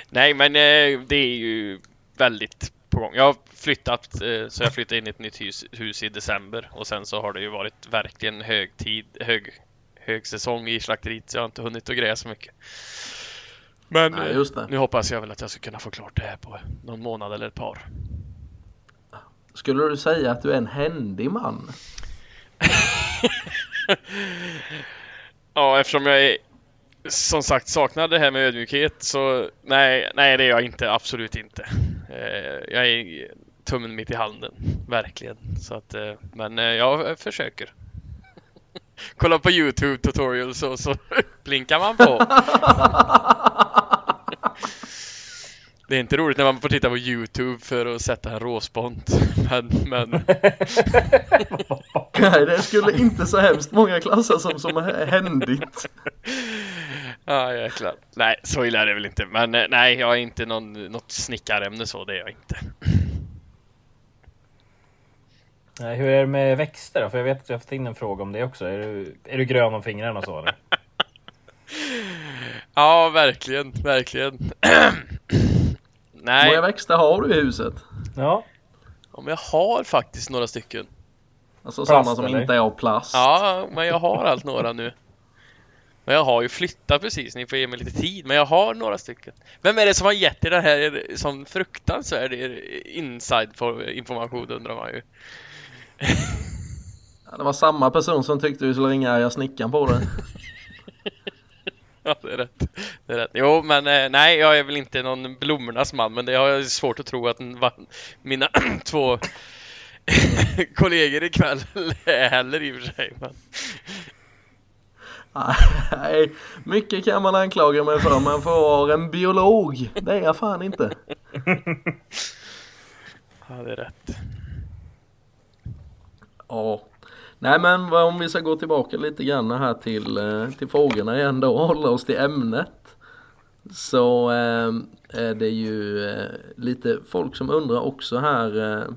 Nej, men eh, det är ju väldigt på gång. Jag har flyttat, eh, så jag flyttade in i ett nytt hus, hus i december och sen så har det ju varit verkligen hög tid, hög, hög säsong i slakteriet så jag har inte hunnit att greja så mycket. Men Nej, eh, nu hoppas jag väl att jag ska kunna få klart det här på någon månad eller ett par. Skulle du säga att du är en händig man? Ja, eftersom jag är som sagt saknar det här med ödmjukhet så nej, nej det är jag inte, absolut inte. Eh, jag är tummen mitt i handen, verkligen. Så att, eh, men eh, jag försöker. Kolla på Youtube tutorials och så blinkar man på. Det är inte roligt när man får titta på Youtube för att sätta en råspont. Men, men Nej, det skulle inte så hemskt många klassa som, som är händigt. Ja, jäklar. Nej, så illa är det väl inte. Men eh, nej, jag är inte någon, något snickarämne så, det är jag inte. Nej, Hur är det med växter då? För jag vet att jag har fått in en fråga om det också. Är du, är du grön om fingrarna och så eller? Ja, verkligen, verkligen. Hur många nej, växter har du i huset? Ja. om jag har faktiskt några stycken. Alltså Plast, sådana som eller? inte är av plast. Ja, men jag har allt några nu. Men jag har ju flyttat precis, ni får ge mig lite tid. Men jag har några stycken. Vem är det som har gett er den här som fruktansvärd inside information undrar man ju. Ja, Det var samma person som tyckte du skulle ringa arga snickaren på det. Ja, det är rätt. Det är rätt. Jo, men eh, nej, jag är väl inte någon blommornas man, men det har jag svårt att tro att mina två kollegor ikväll heller i och för sig. Men... Nej, mycket kan man anklaga mig för men för en biolog, det är jag fan inte. Ja, det är rätt. Ja. Nej men om vi ska gå tillbaka lite grann här till, eh, till frågorna igen då och hålla oss till ämnet. Så eh, är det ju eh, lite folk som undrar också här eh,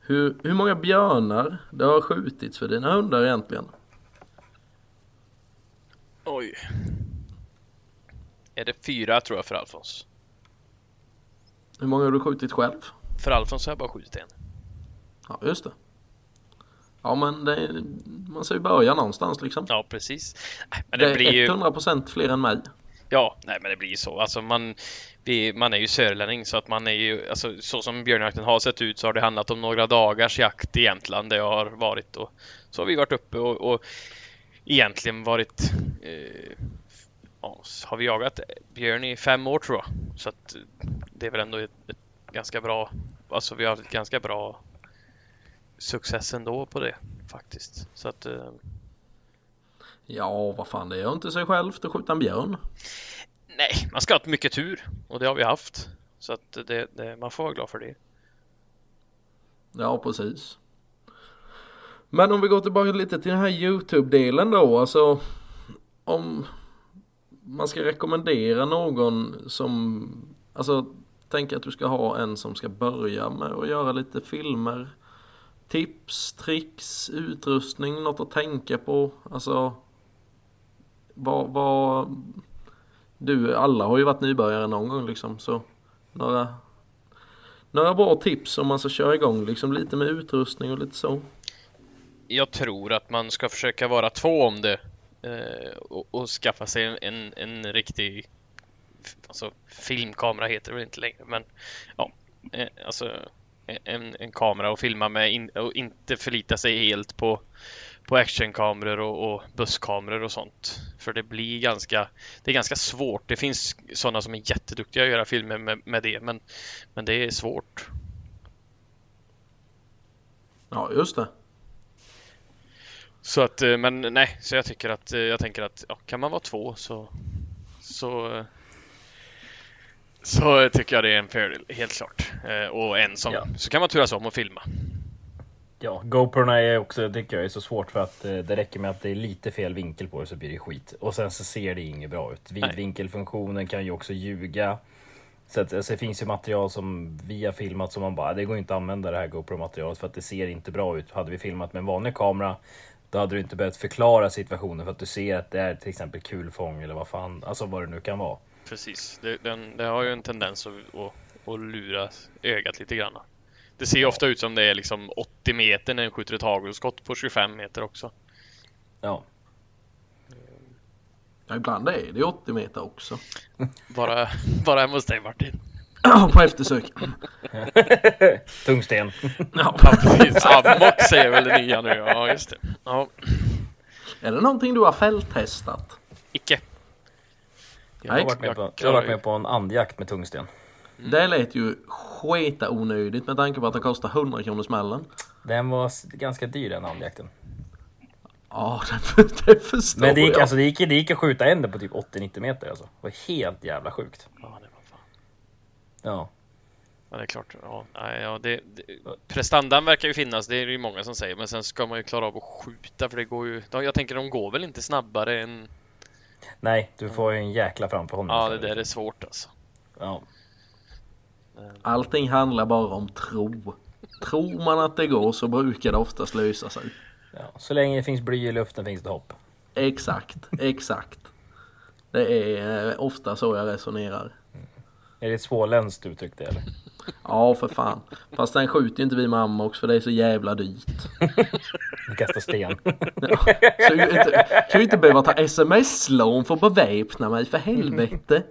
hur, hur många björnar det har skjutits för dina hundar egentligen? Oj. Är det fyra tror jag för Alfons? Hur många har du skjutit själv? För Alfons har jag bara skjutit en. Ja just det. Ja men det, man ska ju börja någonstans liksom. Ja precis. Men det, det blir ju... är 100% fler än mig. Ja, nej men det blir ju så. Alltså man, vi, man är ju sörlänning så att man är ju, alltså så som björnjakten har sett ut så har det handlat om några dagars jakt i Jämtland där jag har varit och så har vi varit uppe och, och egentligen varit eh, ja, har vi jagat björn i fem år tror jag. Så att det är väl ändå ett, ett ganska bra, alltså vi har ett ganska bra success ändå på det faktiskt. Så att eh, Ja, vad fan det gör inte sig självt att skjuta en björn. Nej, man ska ha mycket tur och det har vi haft. Så att det, det, man får vara glad för det. Ja, precis. Men om vi går tillbaka lite till den här Youtube-delen då, alltså om man ska rekommendera någon som, alltså tänk att du ska ha en som ska börja med att göra lite filmer. Tips, tricks, utrustning, något att tänka på, alltså vad, vad du, alla har ju varit nybörjare någon gång liksom så några några bra tips om man ska köra igång liksom lite med utrustning och lite så. Jag tror att man ska försöka vara två om det eh, och, och, skaffa sig en, en, en riktig alltså, filmkamera heter det väl inte längre men ja, eh, alltså en, en kamera och filma med in, och inte förlita sig helt på på actionkameror och, och busskameror och sånt. För det blir ganska, det är ganska svårt. Det finns sådana som är jätteduktiga att göra filmer med, med det, men, men det är svårt. Ja, just det. Så att, eh, men nej, så jag tycker att, eh, jag tänker att ja, kan man vara två så, så, så tycker jag det är en fördel, helt klart. Eh, och en som, ja. så kan man turas om och filma. Ja, GoProna är också, tycker jag är så svårt för att eh, det räcker med att det är lite fel vinkel på det så blir det skit. Och sen så ser det inget bra ut. Vidvinkelfunktionen kan ju också ljuga. Så att, alltså, det finns ju material som vi har filmat som man bara, det går inte att använda det här GoPro-materialet för att det ser inte bra ut. Hade vi filmat med en vanlig kamera då hade du inte behövt förklara situationen för att du ser att det är till exempel kulfång eller vad fan, alltså vad det nu kan vara. Precis, det, den, det har ju en tendens att, att, att lura ögat lite grann. Det ser ju ofta ut som det är liksom 80 meter när den skjuter ett hagelskott på 25 meter också. Ja. Ja, ibland är det 80 meter också. Bara, bara hemma hos dig Martin. på eftersök. Tungsten. Ja, precis. Amok säger väl det nya nu. Ja, just det. Ja. Är det någonting du har fälttestat? Icke. Jag har varit med på, jag har varit med på en andjakt med tungsten. Mm. Det lät ju sketa onödigt med tanke på att det kostar 100 kronor smällen. Den var ganska dyr den andjakten. Ja, det, det förstår Men det gick, jag. alltså, det, gick, det gick att skjuta en på typ 80-90 meter alltså. Det var helt jävla sjukt. Ja, det var fan. Ja. Ja, det är klart. Ja, ja, det, det, prestandan verkar ju finnas, det är det ju många som säger. Men sen ska man ju klara av att skjuta för det går ju... Jag tänker de går väl inte snabbare än... Nej, du får ju en jäkla framförhållning. Ja, det där är svårt alltså. Ja. Allting handlar bara om tro. Tror man att det går så brukar det oftast lösa sig. Ja, så länge det finns bly i luften finns det hopp. Exakt, exakt. Det är eh, ofta så jag resonerar. Mm. Är det ett småländskt uttryck det eller? Ja, för fan. Fast den skjuter ju inte vi mamma också för det är så jävla dyrt. Vi kastar sten. Ja, så jag inte, kan ju inte behöva ta sms-lån för att beväpna mig för helvete.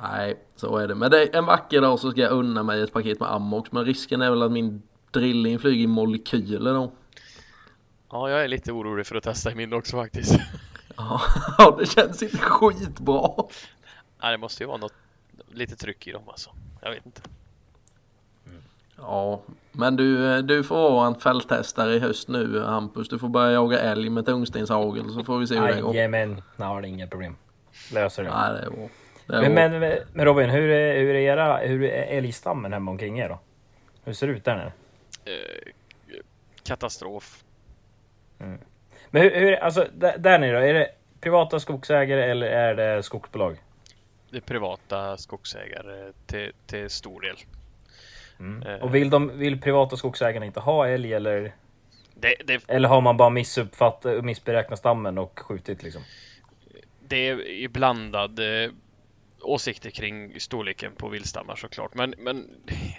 Nej, så är det. Men det är en vacker dag så ska jag unna mig ett paket med Amox. Men risken är väl att min drilling flyger i molekyler då. Ja, jag är lite orolig för att testa i min också faktiskt. Ja, det känns inte skitbra. Nej, det måste ju vara något lite tryck i dem alltså. Jag vet inte. Ja, men du, du får vara en fälttestare i höst nu Hampus. Du får börja jaga älg med tungstenshagel så får vi se hur det går. Jajamän, nej det är inga problem. Löser det. Nej, det är bra. Det är Men, men, men Robin, hur är, hur är era, hur är älgstammen hemma omkring er då? Hur ser det ut där nere? Eh, katastrof. Men hur, hur alltså där, där nere då, är det privata skogsägare eller är det skogsbolag? Det privata skogsägare till, till stor del. Eh. Och vill, de, vill privata skogsägarna inte ha älg eller, Det, det, eller har man bara missuppfattat, missberäknat stammen och skjutit liksom? det är i blandad eh, åsikter kring storleken på viltstammar såklart. Men, men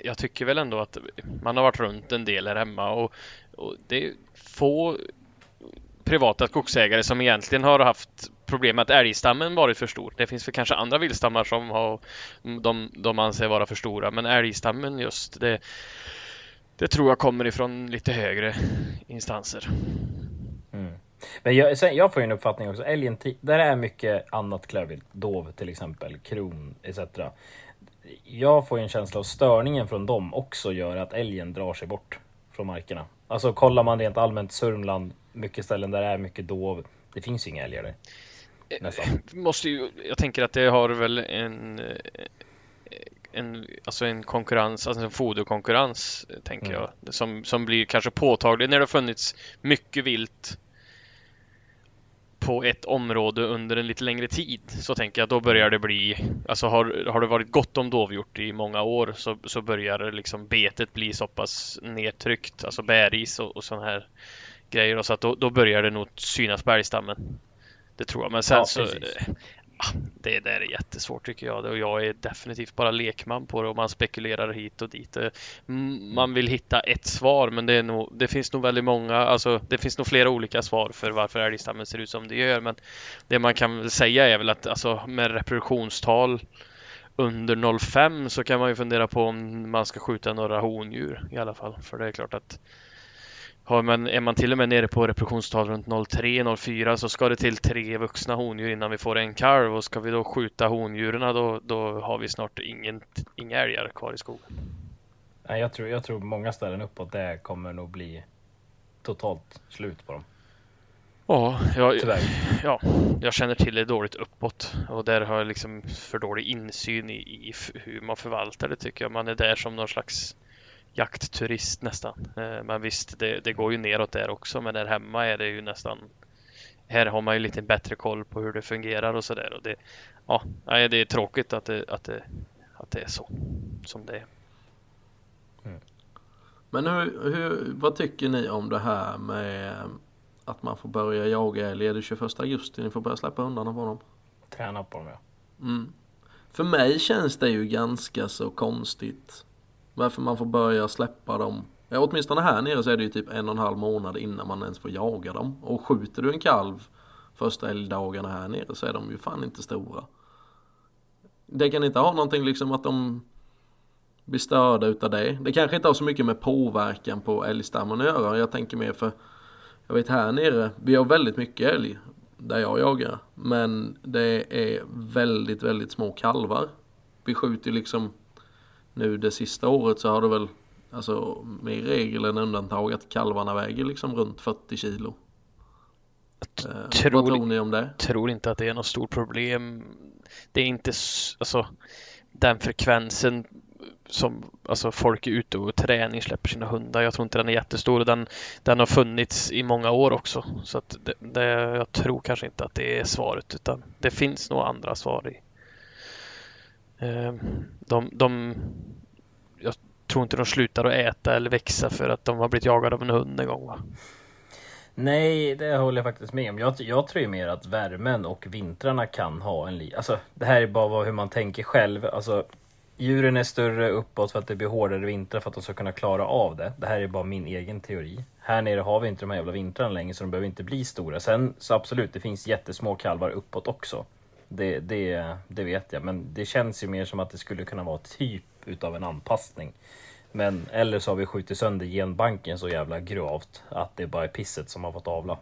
jag tycker väl ändå att man har varit runt en del här hemma och, och det är få privata skogsägare som egentligen har haft problem med att älgstammen varit för stor. Det finns väl kanske andra viltstammar som har, de, de anser vara för stora, men älgstammen just det, det tror jag kommer ifrån lite högre instanser. Mm. Men jag, sen, jag får ju en uppfattning också, älgen, där är mycket annat klövvilt, dov till exempel, kron etc. Jag får ju en känsla av störningen från dem också gör att älgen drar sig bort från markerna. Alltså kollar man rent allmänt Sörmland, mycket ställen där det är mycket dov, det finns ju inga älgar där. Nästan. måste ju, jag tänker att det har väl en eh, en, alltså en konkurrens, alltså en foderkonkurrens tänker Mm. jag som, som blir kanske påtaglig när det har funnits mycket vilt på ett område under en lite längre tid så tänker jag då börjar det bli alltså har, har det varit gott om dovhjort i många år så, så börjar liksom betet bli så pass nedtryckt alltså bäris och, och sådana här grejer och så att då, då börjar det nog synas på älgstammen det tror jag men sen Ja, så eh, ah, det där är jättesvårt tycker jag. Och jag är definitivt bara lekman på det och man spekulerar hit och dit. Eh, mm, Man vill hitta ett svar men det, nog, det finns nog väldigt många, alltså det finns nog flera olika svar för varför älgstammen ser ut som det gör. Men det man kan säga är väl att alltså med reproduktionstal under 0,5 så kan man ju fundera på om man ska skjuta några hondjur i alla fall. För det är klart att har man, är man till och med nere på reproduktionstal runt 0,3-0,4 så ska det till tre vuxna hondjur innan vi får en kalv och ska vi då skjuta hondjuren då, då har vi snart ingen, inga älgar kvar i skogen. Nej, jag, tror, jag tror många ställen uppåt det kommer nog bli totalt slut på dem. Ja, jag, Tyvärr. ja, jag känner till det dåligt uppåt och där har jag liksom för dålig insyn i, i hur man förvaltar det tycker jag. Man är där som någon slags jaktturist nästan. Eh, Men visst, det, det går ju neråt där också men där hemma är det ju nästan här har man ju lite bättre koll på hur det fungerar och sådär. Och det, ja, nej, det är tråkigt att det, att, det, att det är så som det är. Men hur, hur, vad tycker ni om det här med att man får börja jaga älg? Är det 21 augusti ni får börja släppa undan på dem? Träna på dem ja. Mm. För mig känns det ju ganska så konstigt. Varför man får börja släppa dem. Ja, åtminstone här nere så är det ju typ en och en halv månad innan man ens får jaga dem. Och skjuter du en kalv första älgdagarna här nere så är de ju fan inte stora. Det kan inte ha någonting liksom att de blir störda utav det. Det kanske inte har så mycket med påverkan på älgstammen att göra. Jag tänker mer för jag vet här nere, vi har väldigt mycket älg där jag jagar. Men det är väldigt, väldigt små kalvar. Vi skjuter liksom nu det sista året så har det väl alltså mer regel än undantag att kalvarna väger liksom runt 40 kilo. Eh, tror- vad tror ni om det? tror inte att det är något stort problem. Det är inte alltså den frekvensen som alltså folk är ute och träning släpper sina hundar. Jag tror inte den är jättestor och den, den har funnits i många år också. Så att det, det, jag tror kanske inte att det är svaret utan det finns nog andra svar i. Eh, de, de, jag tror inte de slutar att äta eller växa för att de har blivit jagade av en hund en gång va? Nej, det håller jag faktiskt med om. Jag, jag tror ju mer att värmen och vintrarna kan ha en li... Alltså, det här är bara hur man tänker själv. Alltså, djuren är större uppåt för att det blir hårdare vintrar för att de ska kunna klara av det. Det här är bara min egen teori. Här nere har vi inte de här jävla vintrarna längre så de behöver inte bli stora. Sen så absolut, det finns jättesmå kalvar uppåt också. Det, det, det vet jag, men det känns ju mer som att det skulle kunna vara typ utav en anpassning. Men eller så har vi skjutit sönder genbanken så jävla gravt att det bara är pisset som har fått avla.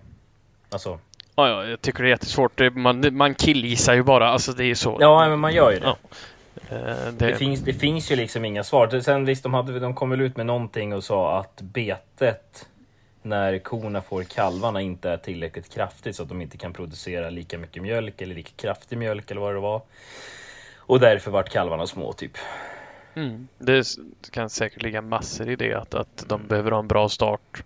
Alltså, Ja, ja, jag tycker det är jättesvårt. Man, man killgissar ju bara. Alltså det är ju så. ja men man gör ju det. Ja. Eh, Det det, finns, det finns ju liksom inga svar. Sen visst, de, hade, de kom väl ut med någonting och sa att betet när korna får kalvarna inte är tillräckligt kraftigt så att de inte kan producera lika mycket mjölk eller lika kraftig mjölk eller vad det var. Och därför vart kalvarna små typ. mm, det kan säkert ligga massor i det att, att de behöver ha en bra start.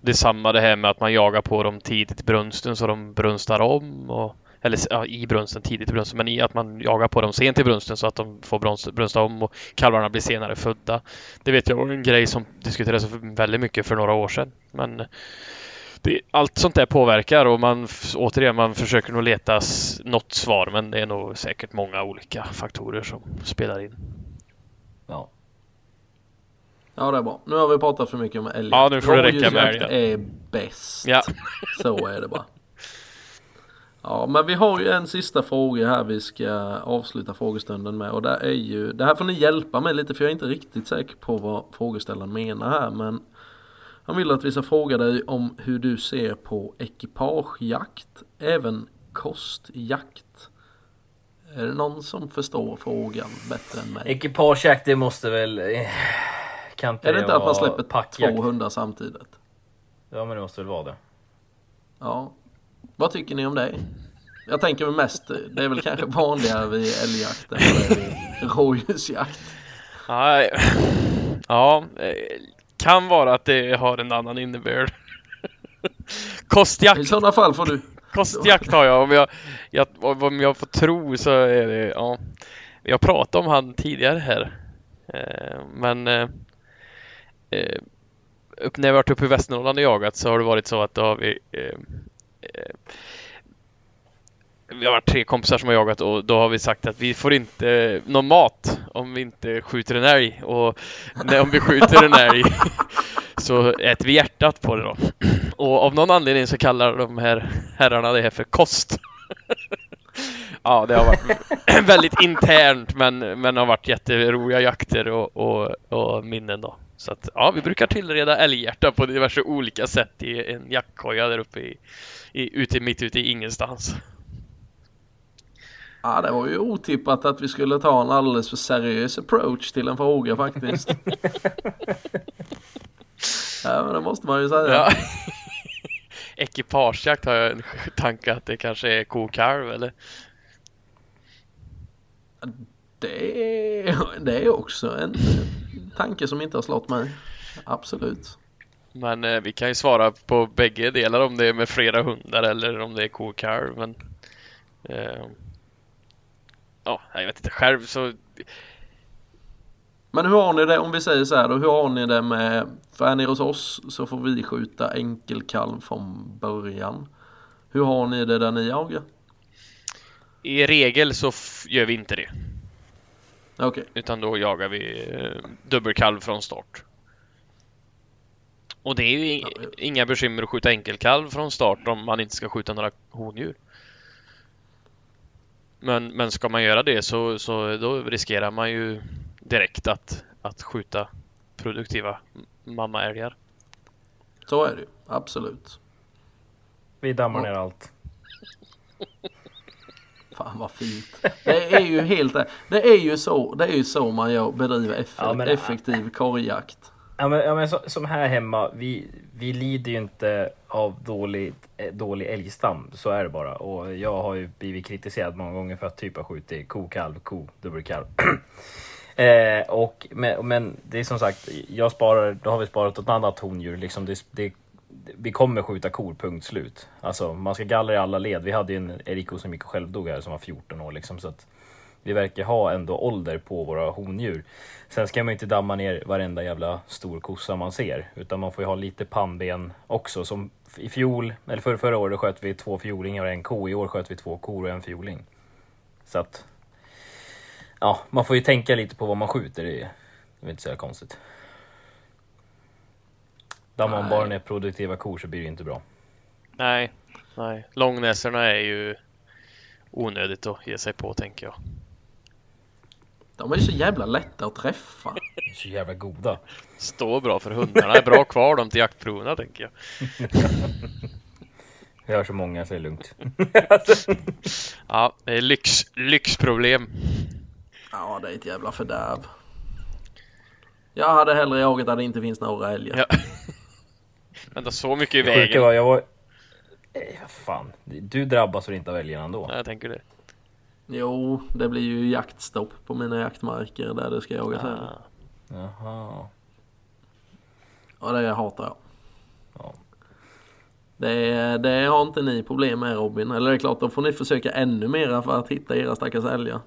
Det är samma det här med att man jagar på dem tidigt i brunsten så de brunstar om. Och, eller ja, i brunsten, tidigt i brunsten, men i att man jagar på dem sent i brunsten så att de får brunst, brunsta om och kalvarna blir senare födda. Det vet jag var en grej som diskuterades väldigt mycket för några år sedan. Men det, allt sånt där påverkar och man återigen, man försöker nog leta något svar men det är nog säkert många olika faktorer som spelar in. Ja. Ja det är bra. Nu har vi pratat för mycket om älgjakt. Ja, nu får det räcka med älgen. är bäst. Ja. Så är det bara. Ja men vi har ju en sista fråga här vi ska avsluta frågestunden med och det är ju Det här får ni hjälpa mig lite för jag är inte riktigt säker på vad frågeställaren menar här men Han vill att vi ska fråga dig om hur du ser på ekipagejakt Även kostjakt Är det någon som förstår frågan bättre än mig? Ekipagejakt, det måste väl... eh, Kan inte Är det inte att man släpper packjakt? två hundar samtidigt? Ja men det måste väl vara det. Ja. Vad tycker ni om det? Jag tänker mest, det är väl kanske vanligare vid älgjakt än vid rådjursjakt. Nej. Ja, eh, kan vara att det har en annan innebörd. I Kostjakt, sådana fall får du, kostjakt har jag. Om jag, jag, om jag får tro så är det, ja. Vi har pratat om han tidigare här. Eh, Men eh, eh, när jag varit uppe i Västernorrland och jagat så har det varit så att då har vi Eh, vi har varit tre kompisar som har jagat och då har vi sagt att vi får inte eh, någon mat om vi inte skjuter en älg och när, om vi skjuter en älg så äter vi hjärtat på det då. Och av någon anledning så kallar de här herrarna det här för kost. Ja, det har varit väldigt internt men, men har varit jätteroliga jakter och, och, och minnen då. Så att ja, vi brukar tillreda älghjärta på diverse olika sätt i en jaktkoja där uppe i, i ute, mitt ute i ingenstans. ja det var ju otippat att vi skulle ta en alldeles för seriös approach till en fråga faktiskt. Ja men det måste man ju säga. Ja. Ekipagejakt har jag en tanke att det kanske är kokalv eller? Det, är, det är också en tanke som inte har slått mig. Absolut. Men eh, vi kan ju svara på bägge delar om det är med flera hundar eller om det är kokalv. Men eh, ja, jag vet inte själv så Men hur har ni det om vi säger så här då? Hur har ni det med, för är ni hos oss så får vi skjuta enkelkalv från början. Hur har ni det där ni jagar? i regel så gör vi inte det. Okej, Utan då jagar vi eh, dubbelkalv från start. Och det är ju inga bekymmer att skjuta enkelkalv från start om man inte ska skjuta några hondjur. Men, men ska man göra det så, så då riskerar man ju direkt att, att skjuta produktiva mammaälgar. så är det ju. Absolut. Vi dammar ner allt. Fan vad fint. Det är ju helt Det är ju så, det är ju så man gör, bedriver eff Ja, men- effektiv korgjakt. Ja men, ja, men så, som här hemma, vi, vi lider ju inte av dålig, eh, dålig älgstam. Så är det bara. Och jag har ju blivit kritiserad många gånger för att typ ha skjutit ko, kalv, ko, dubbelkalv. eh, och, men, men det är som sagt, jag sparar, då har vi sparat ett annat hondjur. Liksom det, det, vi kommer skjuta kor, punkt slut. Alltså man ska gallra i alla led. Vi hade ju en eriko som gick och självdog här som var 14 år liksom. Så att vi verkar ha ändå ålder på våra hondjur. Sen ska man inte damma ner varenda jävla stor kossa man ser. Utan man får ju ha lite pannben också. Som i fjol, eller för, förra året sköt vi två fjolingar och en ko. I år sköt vi två kor och en fjoling. Så att... Ja, man får ju tänka lite på vad man skjuter. Det är, det är inte så konstigt. Dammar man bara ner produktiva kor så blir det inte bra. Nej, nej. Långnäsorna är ju onödigt att ge sig på tänker jag. De är ju så jävla lätta att träffa. De är så jävla goda. Står bra för hundarna. är bra kvar dem till jaktproverna tänker jag. Jag har så många så det är lugnt. Ja, det är lyx, lyxproblem. Ja, det är ett jävla fördärv. Jag hade hellre jagat där det inte finns några älgar. Ja. Vänta, så mycket i vägen. var, jag var... Eh, fan, du drabbas väl inte av älgarna ändå? Ja, jag tänker det. Jo, det blir ju jaktstopp på mina jaktmarker där det ska jagas älg. Ah. Jaha. Och det hatar jag. Ja. Det, det har inte ni problem med Robin. Eller det är klart, då får ni försöka ännu mera för att hitta era stackars älgar.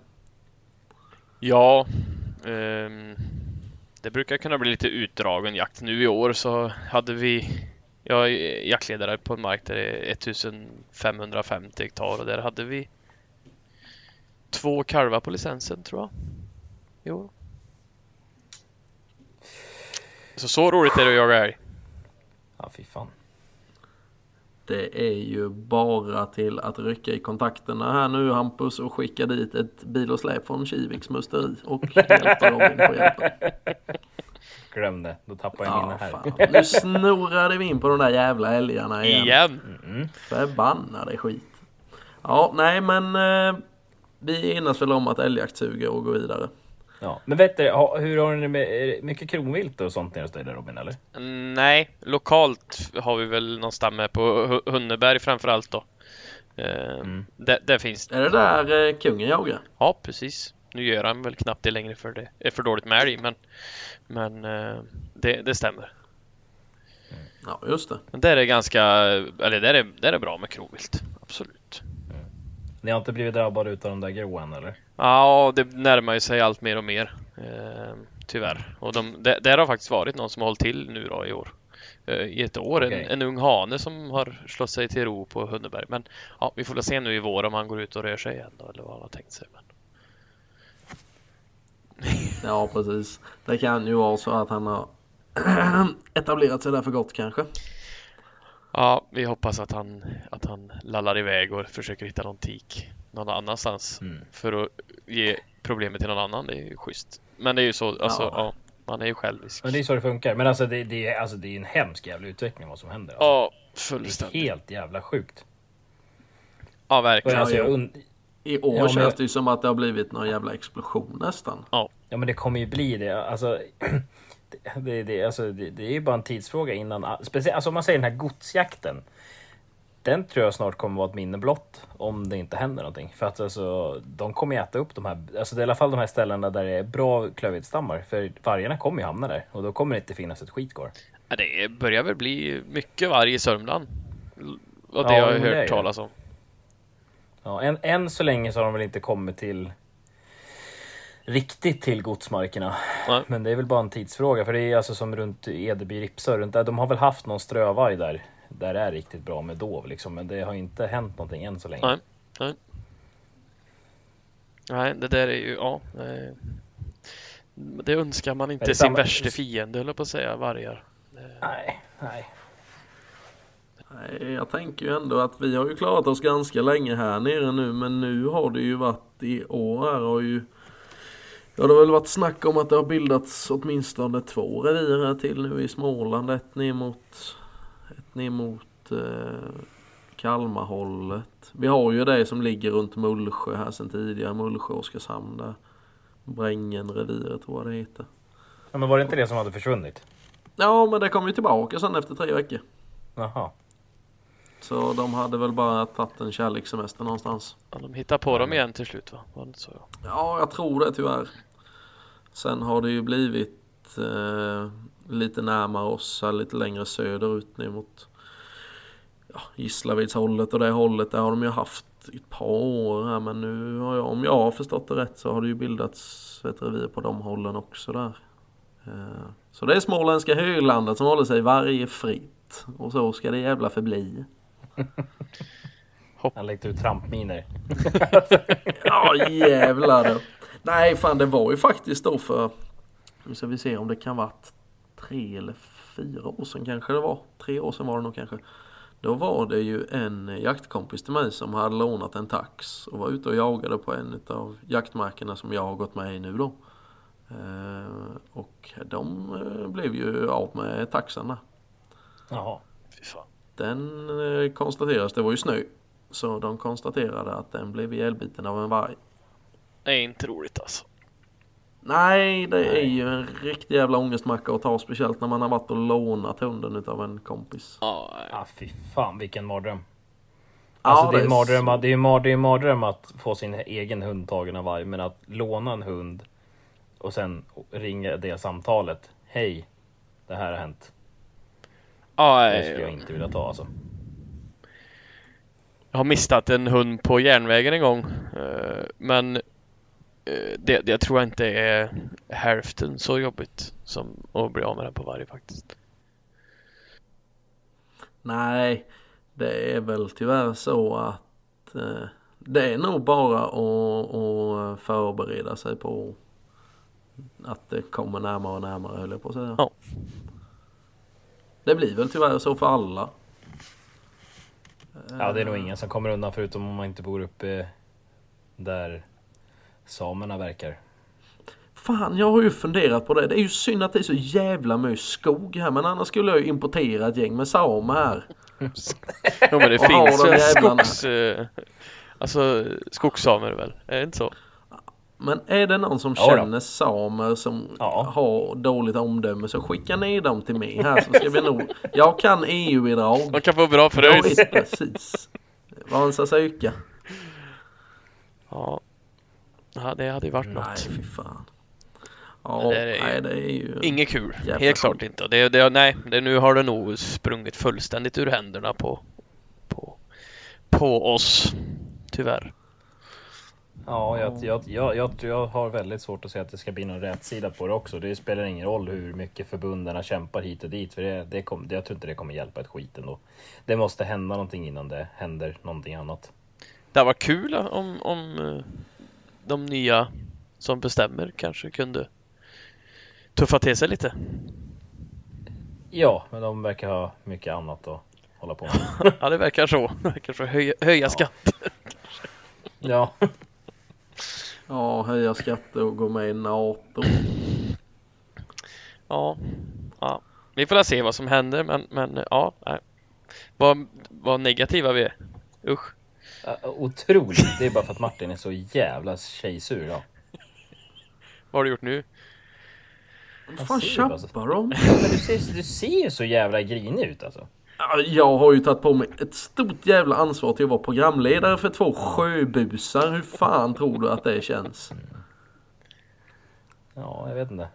Ja, ehm, det brukar kunna bli lite utdragen jakt. Nu i år så hade vi, jag är jaktledare på en mark där det är 1550 hektar och där hade vi två kalvar på licensen tror jag. Jo. Så så roligt är det att jaga älg. Ja, fy fan. Det är ju bara till att rycka i kontakterna här nu Hampus och skicka dit ett bil och släp från Kiviks musteri och hjälpa Robin på hjälpen. Glöm det, då tappar jag Ja, minne här. fan. Nu snurrade vi in på de där jävla älgarna igen. Igen! Mm. Förbannade skit. Ja, nej men eh, vi enas väl om att älgjakt suger och går vidare. Ja. Men vet du, hur har ni det med är det mycket kronvilt och sånt nere hos dig där Robin eller? Mm, Nej, lokalt har vi väl någon stamme på Hu- Hunneberg framförallt då. Ehm, Mm. där, där finns Är det där eh, kungen jagar? Ja, precis. Nu gör han väl knappt det längre för det är för dåligt med älg, men, men eh, det, det stämmer. Ja, just det. Men där är ganska, eller där är, där är bra med kronvilt. Ni har inte blivit drabbade utav de där grå än eller? Ja, det närmar ju sig allt mer och mer. Eh, tyvärr. Och de, det, där har faktiskt varit någon som har hållit till nu då i år. Eh, I ett år. Okej. En, en ung hane som har slått sig till ro på Hunneberg. Men ja, vi får väl se nu i vår om han går ut och rör sig igen då, eller vad han har tänkt sig. Men, Ja, precis. Det kan ju vara så att han har etablerat sig där för gott kanske. Ja, vi hoppas att han, att han lallar iväg och försöker hitta någon tik någon annanstans Mm. för att ge problemet till någon annan. Det är ju schysst. Men det är ju så, alltså, Ja. ja. man är ju självisk. Men det är så det funkar. Men alltså det, det, är, alltså, det är en hemsk jävla utveckling vad som händer. Alltså. Ja, det är fullständigt. helt jävla sjukt. Ja, verkligen. alltså, jag I år Ja, men- känns det ju som att det har blivit någon jävla explosion nästan. Ja men det kommer ju bli det. Alltså, det, det, alltså, det, det är ju bara en tidsfråga innan. Speciellt alltså, om man säger den här godsjakten. Den tror jag snart kommer vara ett minne blott om det inte händer någonting. För att alltså, de kommer ju äta upp de här, alltså det är i alla fall de här ställena där det är bra klövviltstammar. För vargarna kommer ju hamna där och då kommer det inte finnas ett skit kvar. Ja, det börjar väl bli mycket varg i Sörmland. Och det Ja, har jag hört talas om. Ja, än, än så länge så har de väl inte kommit till riktigt till godsmarkerna. Nej. Men det är väl bara en tidsfråga för det är alltså som runt Edeby, Ripsö, runt där. De har väl haft någon strövarg där. Där det är riktigt bra med dov liksom. Men det har inte hänt någonting än så länge. Nej. Nej, det där är ju, ja. eh, Det önskar man inte sin samma- värsta fiende, höll jag på att säga, vargar. Nej, nej. Nej, Jag tänker ju ändå att vi har ju klarat oss ganska länge här nere nu men nu har det ju varit i år här och ju Ja det har väl varit snack om att det har bildats åtminstone två revir här till nu i Småland. Ett ner mot, ett ner mot eh, Kalmarhållet. Vi har ju det som ligger runt Mullsjö här sedan tidigare. Mullsjö Oskarshamn där. Brängen-reviret tror jag det heter. Ja, men var det inte det som hade försvunnit? Ja men det kom ju tillbaka sen efter tre veckor. Jaha. Så de hade väl bara tagit en kärlekssemester någonstans. Ja, de hittar på dem igen till slut va? Var det så? Ja. Ja, jag tror det tyvärr. Sen har det ju blivit eh, lite närmare oss, här, lite längre söderut ner mot ja, Gislavedshållet och det hållet. Där har de ju haft ett par år här men nu har jag, om jag har förstått det rätt så har det ju bildats ett revir på de hållen också där. Eh, så det är småländska höglandet som håller sig varje fritt. Och så ska det jävla förbli. Han läckte ut trampminer. Ja jävlar. Nej fan det var ju faktiskt då för Nu ska vi se om det kan varit tre eller fyra år sedan kanske det var. Tre år sedan var det nog kanske. Då var det ju en jaktkompis till mig som hade lånat en tax och var ute och jagade på en av jaktmarkerna som jag har gått med i nu då. Eh, och de eh, blev ju av med där. Jaha. Fy fan. Den eh, konstaterades, det var ju snö. Så de konstaterade att den blev ihjälbiten av en varg. Det är inte roligt alltså. Nej, det är Nej. ju en riktig jävla ångestmacka att ta. Speciellt när man har varit och lånat hunden utav en kompis. Ja, Ah, fy fan vilken mardröm. Ja, Alltså det är det är mardröm, så- det är en mar- det är mardröm att få sin egen hund tagen av varg. Men att låna en hund och sen ringa det samtalet. Hej, det här har hänt. Ja Det skulle jag inte vilja ta alltså. jag har mistat en hund på järnvägen en gång. eh, Men eh, det, det tror jag inte är hälften så jobbigt som att bli av med den på varje faktiskt. Nej, det är väl tyvärr så att eh, det är nog bara att, att förbereda sig på att det kommer närmare och närmare höll jag på att säga. Ja. Det blir väl tyvärr så för alla. Ja, det är nog ingen som kommer undan förutom om man inte bor uppe där samerna verkar. Fan, jag har ju funderat på det. Det är ju synd att det är så jävla mycket skog här. Men annars skulle jag ju importera ett gäng med samer här. Jo men det Och finns väl skogs... eh, Alltså skogssamer väl? Är det inte så? Men är det någon som Ja då. känner samer som Ja. har dåligt omdöme så skicka ner dem till mig här så ska vi nog... Jag kan EU-bidrag. Man kan få bra pröjs. vet precis. Ska söka. Ja. ja, det hade ju varit Nej, något. fy fan. Ja, Det är nej det är ju... Inget kul. Jävla Helt klart inte. Det, det, nej, det, nu har det nog sprungit fullständigt ur händerna på, på, på oss. Tyvärr. Ja, jag, jag, jag, jag, jag har väldigt svårt att se att det ska bli någon rätsida på det också. Det spelar ingen roll hur mycket förbundarna kämpar hit och dit. För det, det kom, jag tror inte det kommer hjälpa ett skit ändå. Det måste hända någonting innan det händer någonting annat. Det varit kul om, om eh, de nya som bestämmer kanske kunde tuffa till sig lite. Ja, men de verkar ha mycket annat att hålla på med. Ja, det verkar så. Det verkar så. Höja, höja skatt. Ja, Ja, höja skatter och gå med i NATO. Ja, ja. Vi får se vad som händer, men, men ja. Nej. Vad, vad negativa vi är. Usch. Otroligt. Det är bara för att Martin är så jävla tjejsur idag. Vad har du gjort nu? Vad fan de? Men du ser, du ser ju så jävla grinig ut alltså. Ja, Jag har ju tagit på mig ett stort jävla ansvar till att vara programledare för två sjöbusar. Hur fan tror du att det känns? Ja, jag vet inte.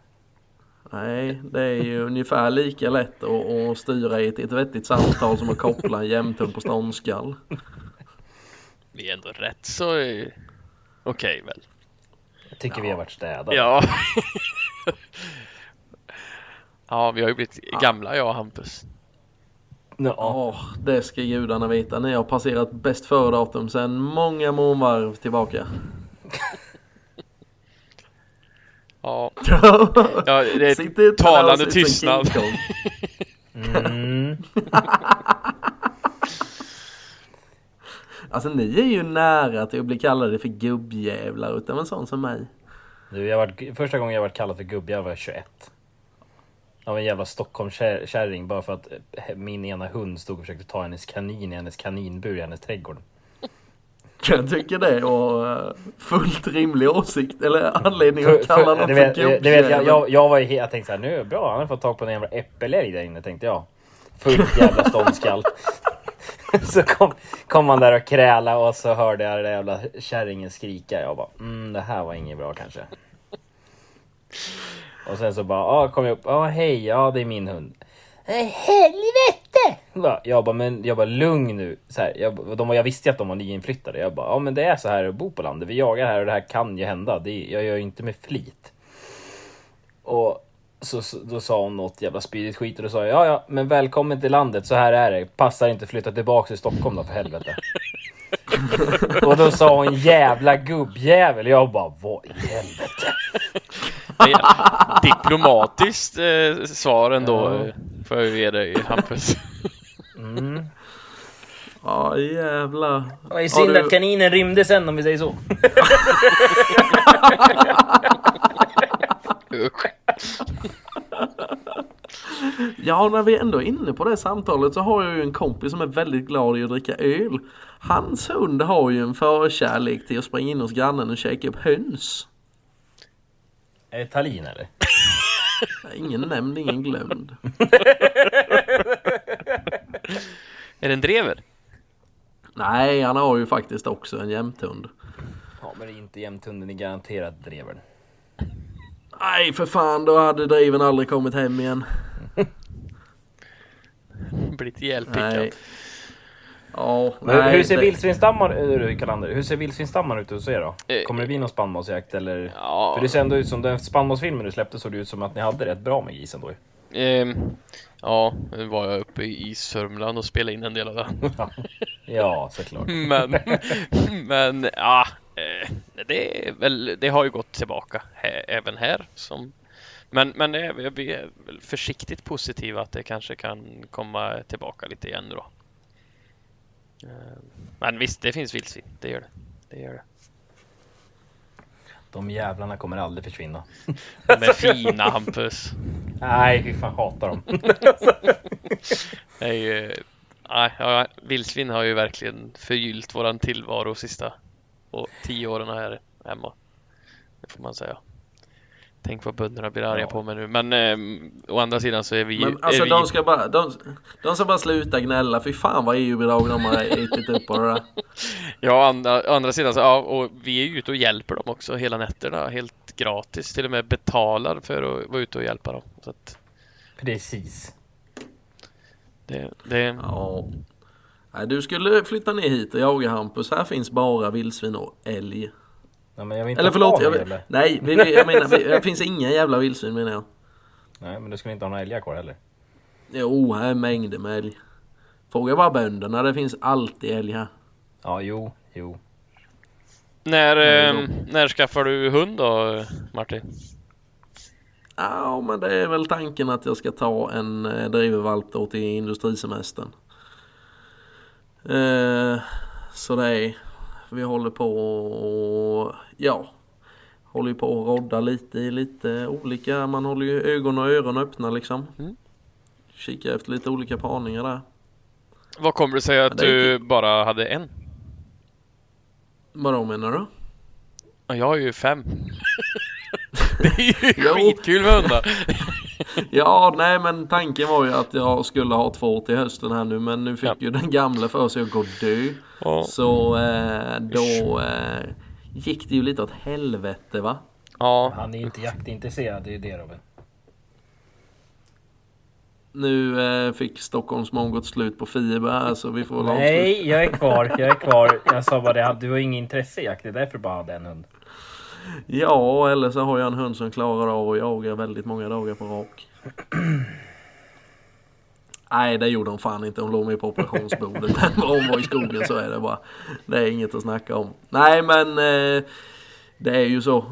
Nej, det är ju ungefär lika lätt att, att styra i ett, ett vettigt samtal som att koppla en jämthund på ståndskall. Vi är ändå rätt så okej väl. Jag tycker vi har varit städade. Ja. ja, vi har ju blivit gamla jag och Hampus. Ja. Åh, det ska gudarna veta. Ni har passerat bäst före-datum sedan många månvarv tillbaka. Ja, ja det är talande tystnad. Mm. Alltså ni är ju nära till att bli kallade för gubbjävlar utav en sån som mig. Du, jag varit, första gången jag varit kallad för gubbjävel var jag 21. Av en jävla Stockholmskärring bara för att eh, min ena hund stod och försökte ta hennes kanin i hennes kaninbur i hennes trädgård. Jag tycker det var eh, fullt rimlig åsikt eller anledning att kalla någon för du vet, jag, gubbjävel. jag, jag var ju jag tänkte såhär, nu är det bra, han har fått tag på en jävla äppelälg där inne tänkte jag. Fullt jävla ståndskall. så kom, kom han där och kräla och så hörde jag den där jävla kärringen skrika. Jag bara, mm det här var inget bra kanske. Och sen så bara, ah, kom jag upp, ja hej, ja det är min hund. "Eh, Helvete! Bara, Jag bara, men jag bara lugn nu. Så här, jag, de, jag visste att de var nyinflyttade. Jag bara, ja men det är så här att bo på landet. Vi jagar här och det här kan ju hända. Det, jag gör ju inte med flit. Och så, så, då sa hon något jävla spydigt skit och då sa jag, ja ja, men välkommen till landet, så här är det. Passar inte flytta tillbaka till Stockholm då för helvete. och då sa hon jävla gubbjävel. Jag bara, vad i helvete? Är Diplomatiskt eh, svar ändå Ja. får jag ju ge dig Hampus. Mm. Ja jävlar. Det var ju Har synd du- att kaninen rymde sen om vi säger så. Ja, när vi ändå är inne på det samtalet så har jag ju en kompis som är väldigt glad i att dricka öl. Hans hund har ju en förkärlek till att springa in hos grannen och käka upp höns. Är det Tallinn eller? Ingen nämnd, ingen glömd. Är det en drever? Nej, han har ju faktiskt också en jämthund. Ja, men det är inte jämthunden, det är garanterat drevern. Nej, för fan, då hade driven aldrig kommit hem igen. Blivit ihjälpickad. Men nej, hur ser det- vildsvinsstammar, äh, Kalander, hur ser vildsvinsstammar ut hos er då? Eh, Kommer det bli någon spannmålsjakt eller? Ja. För det ser ändå ut som den spannmålsfilmen du släppte såg det ut som att ni hade rätt bra med grisen då ju. Ehm, ja, nu var jag uppe i Sörmland och spelade in en del av det. Ja, såklart. Men, men ja, eh, det är väl, det har ju gått tillbaka här, även här. Som, men men är, vi är väl försiktigt positiva att det kanske kan komma tillbaka lite igen då. Eh, Men visst, det finns vildsvin. Det gör det. Det gör det. De jävlarna kommer aldrig försvinna. De är fina Hampus. Nej, fy fan hatar dem. Nej, ja, vildsvin har ju verkligen förgyllt våran tillvaro sista och tio åren här hemma. Det får man säga. Tänk vad bönderna blir arga Ja. på mig nu. Men eh, å andra sidan så är vi... Men alltså är vi de ska bara, de, de ska bara sluta gnälla. Fy fan vad EU-bidrag de har ätit upp på det där. Ja, å andra, å andra sidan så, ja, och vi är ju ute och hjälper dem också hela nätterna helt gratis. Till och med betalar för att vara ute och hjälpa dem. Så att Precis. det, det, Ja. Nej, du skulle flytta ner hit och jaga Hampus. Här finns bara vildsvin och älg. Nej, men jag vill inte Eller förlåt, jag, jävla- nej, vi, vi, jag menar, vi, det finns inga jävla vildsvin menar jag. Nej, men du skulle inte ha några älgar kvar heller. Jo, här är mängder med älg. Fråga bara bönderna, det finns alltid älg här. Ja, jo, jo. när, Mm, eh, när skaffar du hund då, Martin? Ja, men det är väl tanken att jag ska ta en eh, drivervalp då till industrisemestern. Eh, så det är, vi håller på och, ja, håller ju på att rodda lite i lite olika, man håller ju ögon och öron öppna liksom. Mm. Kika efter lite olika parningar där. Vad kommer det sig att det du bara hade en? Vadå menar du? Ja, Jag har ju fem. det är ju skitkul med hundar. Ja, nej men tanken var ju att jag skulle ha två till hösten här nu men nu fick Ja. ju den gamla för sig att gå dö. Ja. Så eh, då eh, gick det ju lite åt helvete va? ja, Han är inte jaktintresserad, det är det Robin. Nu eh, fick Stockholmsmån gått slut på fiber här så vi får väl avsluta. Nej, jag är kvar, jag är kvar. Jag sa bara det, du har ingen intresse i jakt, det är därför du bara hade en hund. Ja, eller så har jag en hund som klarar av att jaga väldigt många dagar på rak. Nej, det gjorde hon fan inte. Hon låg med på operationsbordet. Men vad hon var i skogen så är det bara. Det är inget att snacka om. Nej, men eh, det är ju så.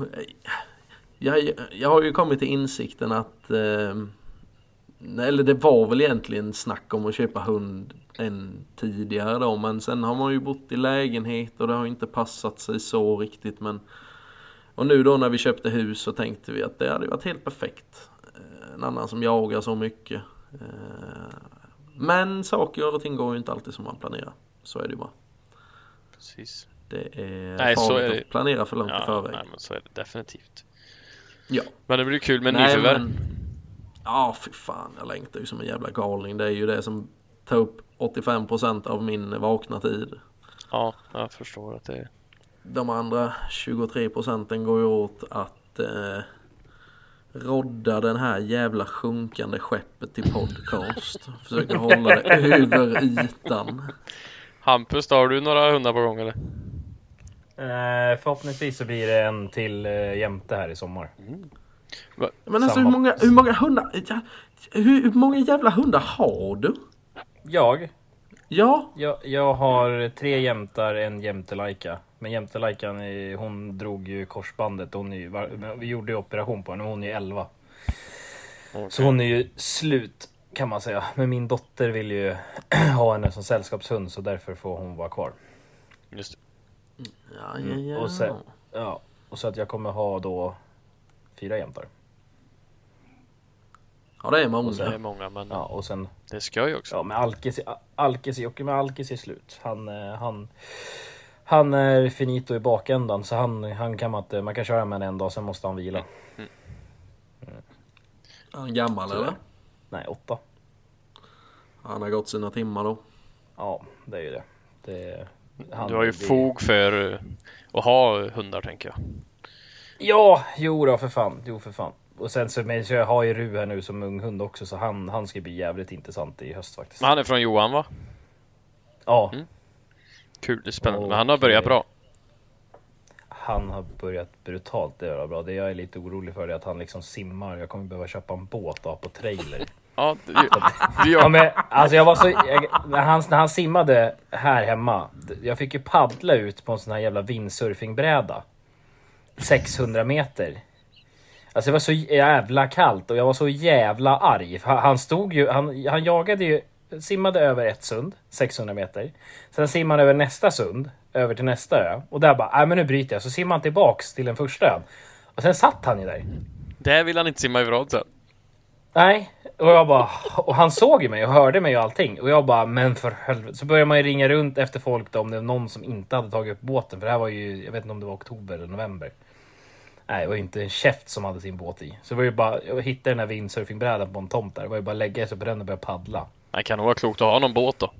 Jag, jag har ju kommit till insikten att eh, eller det var väl egentligen snack om att köpa hund än tidigare då men sen har man ju bott i lägenhet och det har inte passat sig så riktigt men och nu då när vi köpte hus så tänkte vi att det hade varit helt perfekt. Eh, En annan som jagar så mycket. Eh, Men saker och ting går ju inte alltid som man planerar. Så är det ju bara. precis. Det är Nej, så farligt är det. att planera för långt i Ja, förväg. nej, men så är det definitivt. Ja. Men det blir kul med nyförvärv. men- Ja, fy fan. Jag längtar ju som en jävla galning. Det är ju det som tar upp 85% av min vakna tid. Ja, jag förstår att det är... De andra 23 procenten går ju åt att eh, rodda den här jävla sjunkande skeppet till podcast. Försöka hålla det över ytan. Hampus, har du några hundar på gång eller? Eh, förhoppningsvis så blir det en till eh, jämte här i sommar. Men alltså hur många, hur många hundar, ja, hur, hur många jävla hundar har du? Jag? Ja, Jag, jag har tre jämtar, en jämtelajka. Men jämtelajkan, är- hon drog ju korsbandet. Hon är ju, vi gjorde ju operation på henne, hon är ju 11. Så hon är ju slut kan man säga. Men min dotter vill ju ha henne som sällskapshund så därför får hon vara kvar. Just det. ja, ja, ja. Och, sen, ja, och så att jag kommer ha då fyra jämtar. ja det är många. Det är många, men Ja, och sen det ska ju också. Ja, men Alkis, Alkis, med Alkis är slut. Han, eh, han, han är finito i bakändan så han, han kan man inte, man kan köra med en en dag sen måste han vila. Är han gammal eller? Nej, åtta. Han har gått sina timmar då. Ja, det är ju det. det han- Du har ju det- fog för eh, att ha hundar tänker jag. Ja, jo då för fan. Jo för fan. Och sen så, men så jag har ju Ru här nu som ung hund också så han, han ska bli jävligt intressant i höst faktiskt. Men han är från Johan va? Ja, Mm. Kul, det är spännande. Och, Men han har börjat bra. han har börjat brutalt göra bra. Det jag är lite orolig för är att han liksom simmar. Jag kommer behöva köpa en båt och ha på trailer. Ja, det, det Ja, gör men, alltså jag var så, jag, när, han, när han simmade här hemma. Jag fick ju paddla ut på en sån här jävla windsurfingbräda. 600 meter. Alltså det var så jävla kallt och jag var så jävla arg. Han han stod ju, han, han jagade ju, simmade över ett sund, 600 meter. Sen simmade han över nästa sund, över till nästa ö. Och där bara, nej men nu bryter jag. Så simmade han tillbaks till den första ön. Och sen satt han ju där. Där vill han inte simma ifrån sen. Nej, och jag bara, och han såg ju mig och hörde mig och allting. Och jag bara, men för helvete. Så började man ju ringa runt efter folk då, om det var någon som inte hade tagit upp båten. För det här var ju, jag vet inte om det var oktober eller november. Nej, det var ju inte en käft som hade sin båt i. Så det var ju bara, jag hittade den här windsurfingbrädan på en tomt där. Det var ju bara att lägga sig på den och börja paddla. Det kan nog vara klokt att ha någon båt då.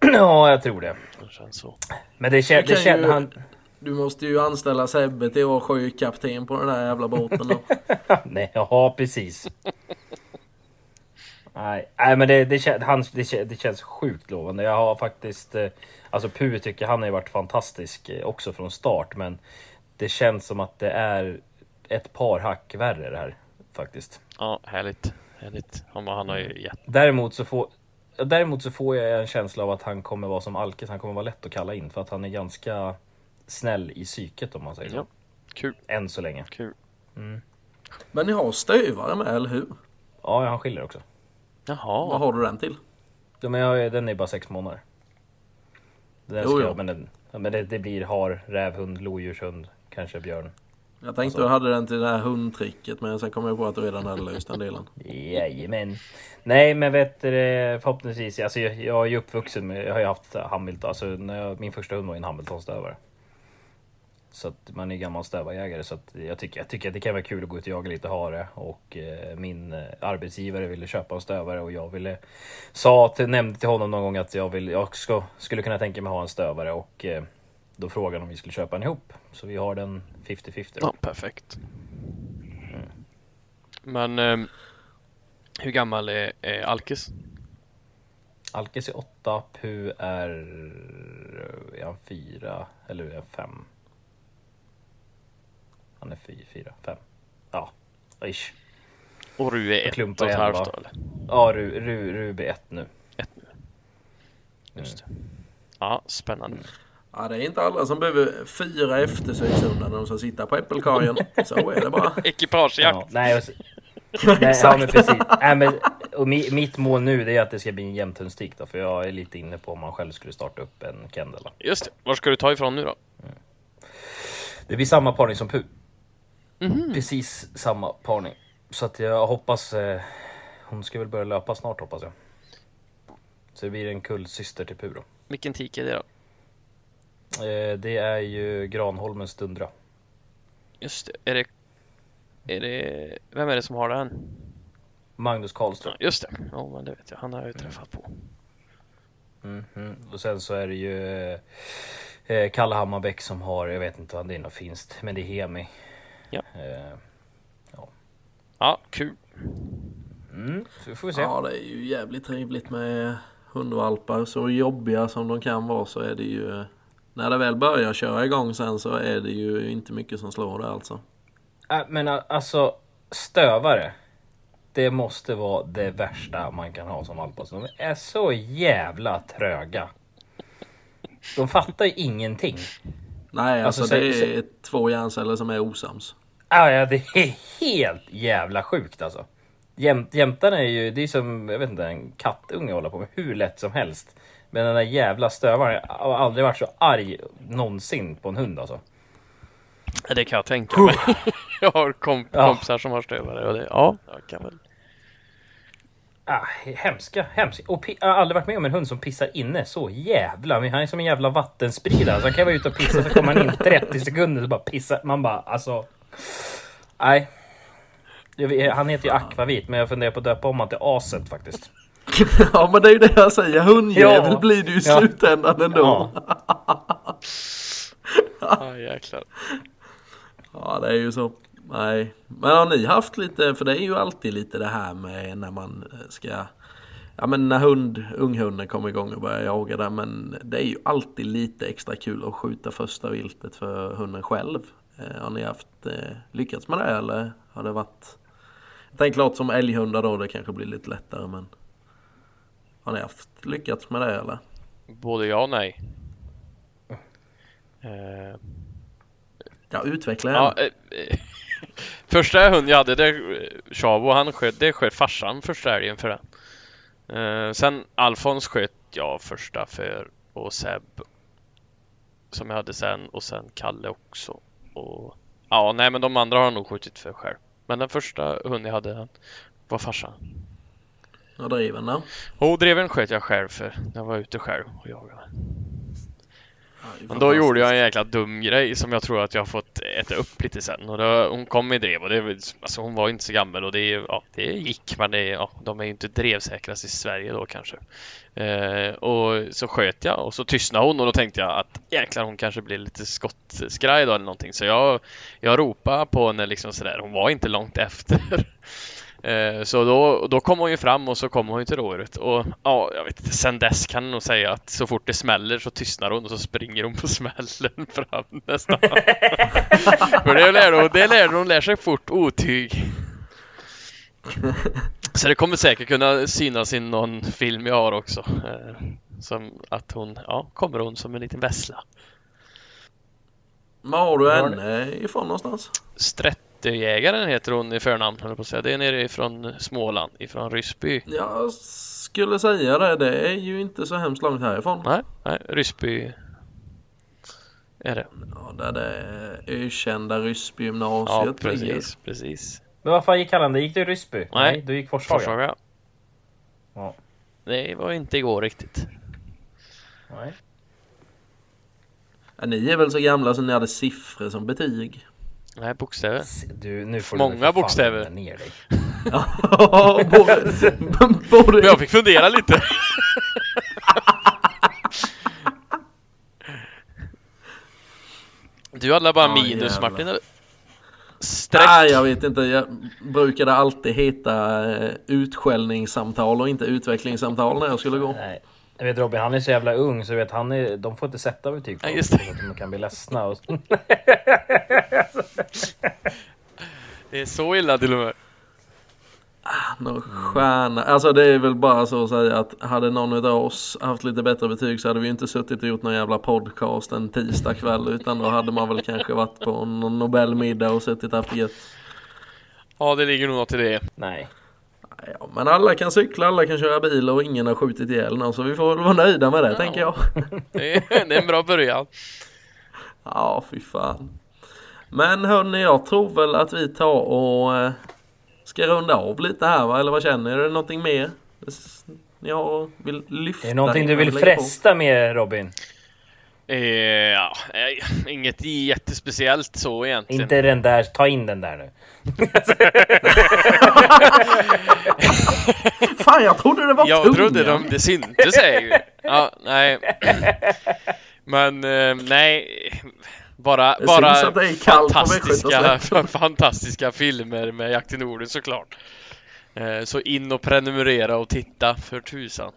Ja, jag tror det. Det känns så. Men det Du det kände ju- han... Du måste ju anställa Sebbe till att vara sjökapten på den där jävla båten då. Nej, ja precis. Nej, nej men det, det, kän, han, det, kän, det känns sjukt lovande. Jag har faktiskt... eh, Alltså Pu tycker han har ju varit fantastisk eh, också från start. Men det känns som att det är ett par hack värre det här. Faktiskt. Ja, härligt. Härligt. Han, han har ju jätte... Däremot så får... Däremot så får jag en känsla av att han kommer vara som Alkes. Han kommer vara lätt att kalla in. För att han är ganska snäll i psyket om man säger så. Ja. Kul, Än så länge. kul. Men ni har stövare med, eller hur? Ja, han skiljer också. Vad Jaha. har du den till? Ja, men jag, den är bara sex månader. Den Jo, ska, jo. jag- Men, den, men det, det blir har, rävhund, lodjurshund, kanske björn. Jag tänkte Alltså- du hade den till det här hundtricket men sen kom jag på att du redan hade löst den delen. Jajamän. Nej men vet du, förhoppningsvis, alltså jag, jag är ju uppvuxen med, jag har ju haft Hamilton, alltså när jag, min första hund var en Hamilton-stövare. Så att man är gammal stövarjägare så att jag tycker, jag tycker att det kan vara kul att gå ut och jaga lite hare och eh, min eh, arbetsgivare ville köpa en stövare och jag ville sa till, nämnde till honom någon gång att jag, vill, jag ska, skulle kunna tänka mig ha en stövare och eh, då frågade om vi skulle köpa en ihop. Så vi har den 50-50. då. Ja, perfekt. Men ehm, hur gammal är, är Alkes? Alkes är 8, Pu är... Är han 4 eller är han 5? Han är 4, 5. Ja, ish. Och Ru är ett och ett halvt då eller? Ja, Ru, Ru, Rub är 1 nu. Ett nu. Just det. Ja, spännande. Ja, det är inte alla som behöver fyra eftersökshundar när de ska sitta på äppelkorgen. Så är det bara. Ekipagejakt! Ja, nej, så- nej, ja, men precis. Nej, men, och mi, mitt mål nu är att det ska bli en jämthundstik då, för jag är lite inne på om man själv skulle starta upp en kennel. Just det. Var ska du ta ifrån nu då? Det blir samma parning som Pu. Mhm. Precis samma parning. Så att jag hoppas... Eh, hon ska väl börja löpa snart hoppas jag. Så det blir en kullsyster till Pu då. Vilken tik är det då? Eh, det är ju Granholmens Dundra. Just det. Är det... Är det... Vem är det som har den? Magnus Karlström. Just det. Ja, men det vet jag. Han har jag ju träffat på. Mhm. Och sen så är det ju eh, Kalle Hammarbäck som har, jag vet inte vad det är något finskt, men det är Hemi. Ja. Eh, Ja, kul. mm, så får vi se. Ja, det är ju jävligt trevligt med hundvalpar. Så jobbiga som de kan vara så är det ju... När det väl börjar köra igång sen så är det ju inte mycket som slår det alltså. Äh, men a- alltså, stövare. Det måste vara det värsta man kan ha som valp. Alltså, de är så jävla tröga. De fattar ju ingenting. Nej, alltså, Alltså, det så- är två hjärnceller som är osams. Ah, ja, det är helt jävla sjukt alltså. Jäm, jämtarna är ju, det är som, jag vet inte, en kattunge att hålla på med hur lätt som helst. Men den där jävla stövaren, jag har aldrig varit så arg någonsin på en hund alltså. Det kan jag tänka mig. jag har kom Ja. kompisar som har stövare och det... Ja, jag kan väl... Ah, hemska, hemska. Och jag har aldrig varit med om en hund som pissar inne så jävla. Men han är som en jävla vattenspridare. Så han kan vara ute och pissa så kommer han in 30 sekunder så bara pissar. Man bara alltså. Nej. Han heter ju Akvavit, men jag funderar på att döpa om han till Aset faktiskt. ja men det är ju det jag säger, hundjävel Ja. blir ju i Ja. slutändan ändå. Ja. Ja, jäklar. Ja det är ju så. Nej. Men har ni haft lite, för det är ju alltid lite det här med när man ska Ja men när hund, unghunden kommer igång och börjar jaga där men det är ju alltid lite extra kul att skjuta första viltet för hunden själv. Eh, har ni haft eh, lyckats med det eller har det varit Jag tänker klart som älghundar då det kanske blir lite lättare men Har ni haft lyckats med det eller? Både ja och nej. Eh, Ja utveckla ja, eh, första hund jag hade, det Chavo, han sköt, det sköt farsan första älgen för den. Sen Alfons sköt jag första för och Seb som jag hade sen och sen Kalle också. Och, ja, nej men de andra har jag nog skjutit för själv. Men den första hunden jag hade han var farsan. Ja driven då? Och dreven sköt jag själv för jag var ute själv och jagade. Ja, Men då gjorde jag en jäkla dum grej som jag tror att jag har fått äta upp lite sen. Och då, hon kom i drev och det, alltså hon var inte så gammal och det, ja, det gick men det, ja, de är ju inte drevsäkrast i Sverige då kanske. Eh, och så sköt jag och så tystnade hon och då tänkte jag att jäklar hon kanske blir lite skottskraj då eller någonting. Så jag, jag ropade på henne liksom sådär. Hon var inte långt efter. Eh, Så då, då kom hon ju fram och så kom hon ju till rådjuret och ja, jag vet inte, sen dess kan jag nog säga att så fort det smäller så tystnar hon och så springer hon på smällen fram nästan. För det lärde hon, det lärde hon lär sig fort otyg. Så det kommer säkert kunna synas i någon film jag har också. eh, Som att hon, ja, kommer hon som en liten vessla. Var har du henne ifrån någonstans? Strättöjägaren heter hon i förnamn, höll på att säga. Det är nere ifrån Småland, ifrån Ryssby. Jag skulle säga det, det är ju inte så hemskt långt härifrån. Nej, nej, Ryssby är det. Ja, där det är ökända Ja, Ryssbygymnasiet ligger. precis, precis. Men vad fan gick han? Det gick du i Ryssby? Nej. du gick Forshaga? Forshaga. Ja. Det var inte igår riktigt. Nej. Ja, ni är väl så gamla så ni hade siffror som betyg? Nej, bokstäver. Du, nu får Många du för bokstäver. ner dig. Men jag fick fundera lite. Du hade bara Ja, minus jävlar. Martin eller? Streck? Nej, jag vet inte. Jag brukade alltid heta eh, utskällningssamtal och inte utvecklingssamtal när jag skulle gå. Nej. Jag vet Robin, han är så jävla ung så vet, han är, de får inte sätta betyg på Ja, honom, just det. så att de kan bli ledsna. Och... Det är så illa till och med. Någon stjärna. Alltså det är väl bara så att säga att hade någon av oss haft lite bättre betyg så hade vi inte suttit och gjort någon jävla podcast en tisdag kväll utan då hade man väl kanske varit på någon Nobelmiddag och suttit och haft gött. Ja, det ligger nog något i det. Nej. Ja, men alla kan cykla, alla kan köra bil och ingen har skjutit ihjäl någon så vi får väl vara nöjda med det Ja. tänker jag. Det är, en bra början. Ja, fy fan. Men hörni, jag tror väl att vi tar och eh, ska runda av lite här va? Eller vad känner ni? Är det någonting mer? Ni har, vill lyfta? Är det någonting du vill på? fresta med Robin? Eh, ja, eh, inget jättespeciellt så egentligen. Inte den där, ta in den där nu. Fan, jag trodde det var Jag tungan. trodde de, det syntes säger ju. Ja, nej. Men eh, nej. Bara, Det bara fantastiska, fantastiska filmer med Jakt i Norden såklart. Eh, Så in och prenumerera och titta för tusan.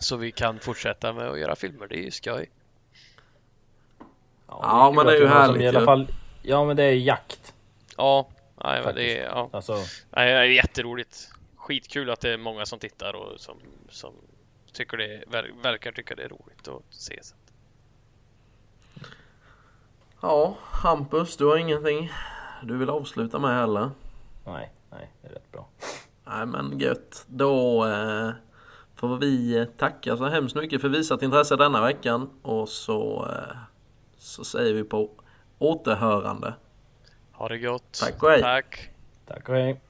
Så vi kan fortsätta med att göra filmer, det är ju skoj. Ja, men det är ju härligt I alla fall, ja men det är jakt. Ja, nej, men det är, ja. Alltså, Nej, det är jätteroligt. Skitkul att det är många som tittar och som, som tycker det ver, verkar tycka det är roligt att se. Så. Ja, Hampus, du har ingenting du vill avsluta med heller? nej, nej, det är rätt bra. Nej men gött. Då eh, får vi tacka så hemskt mycket för visat intresse denna veckan. Och så, eh, så säger vi på återhörande. Ha det gott. Tack och hej. Tack. Tack och hej.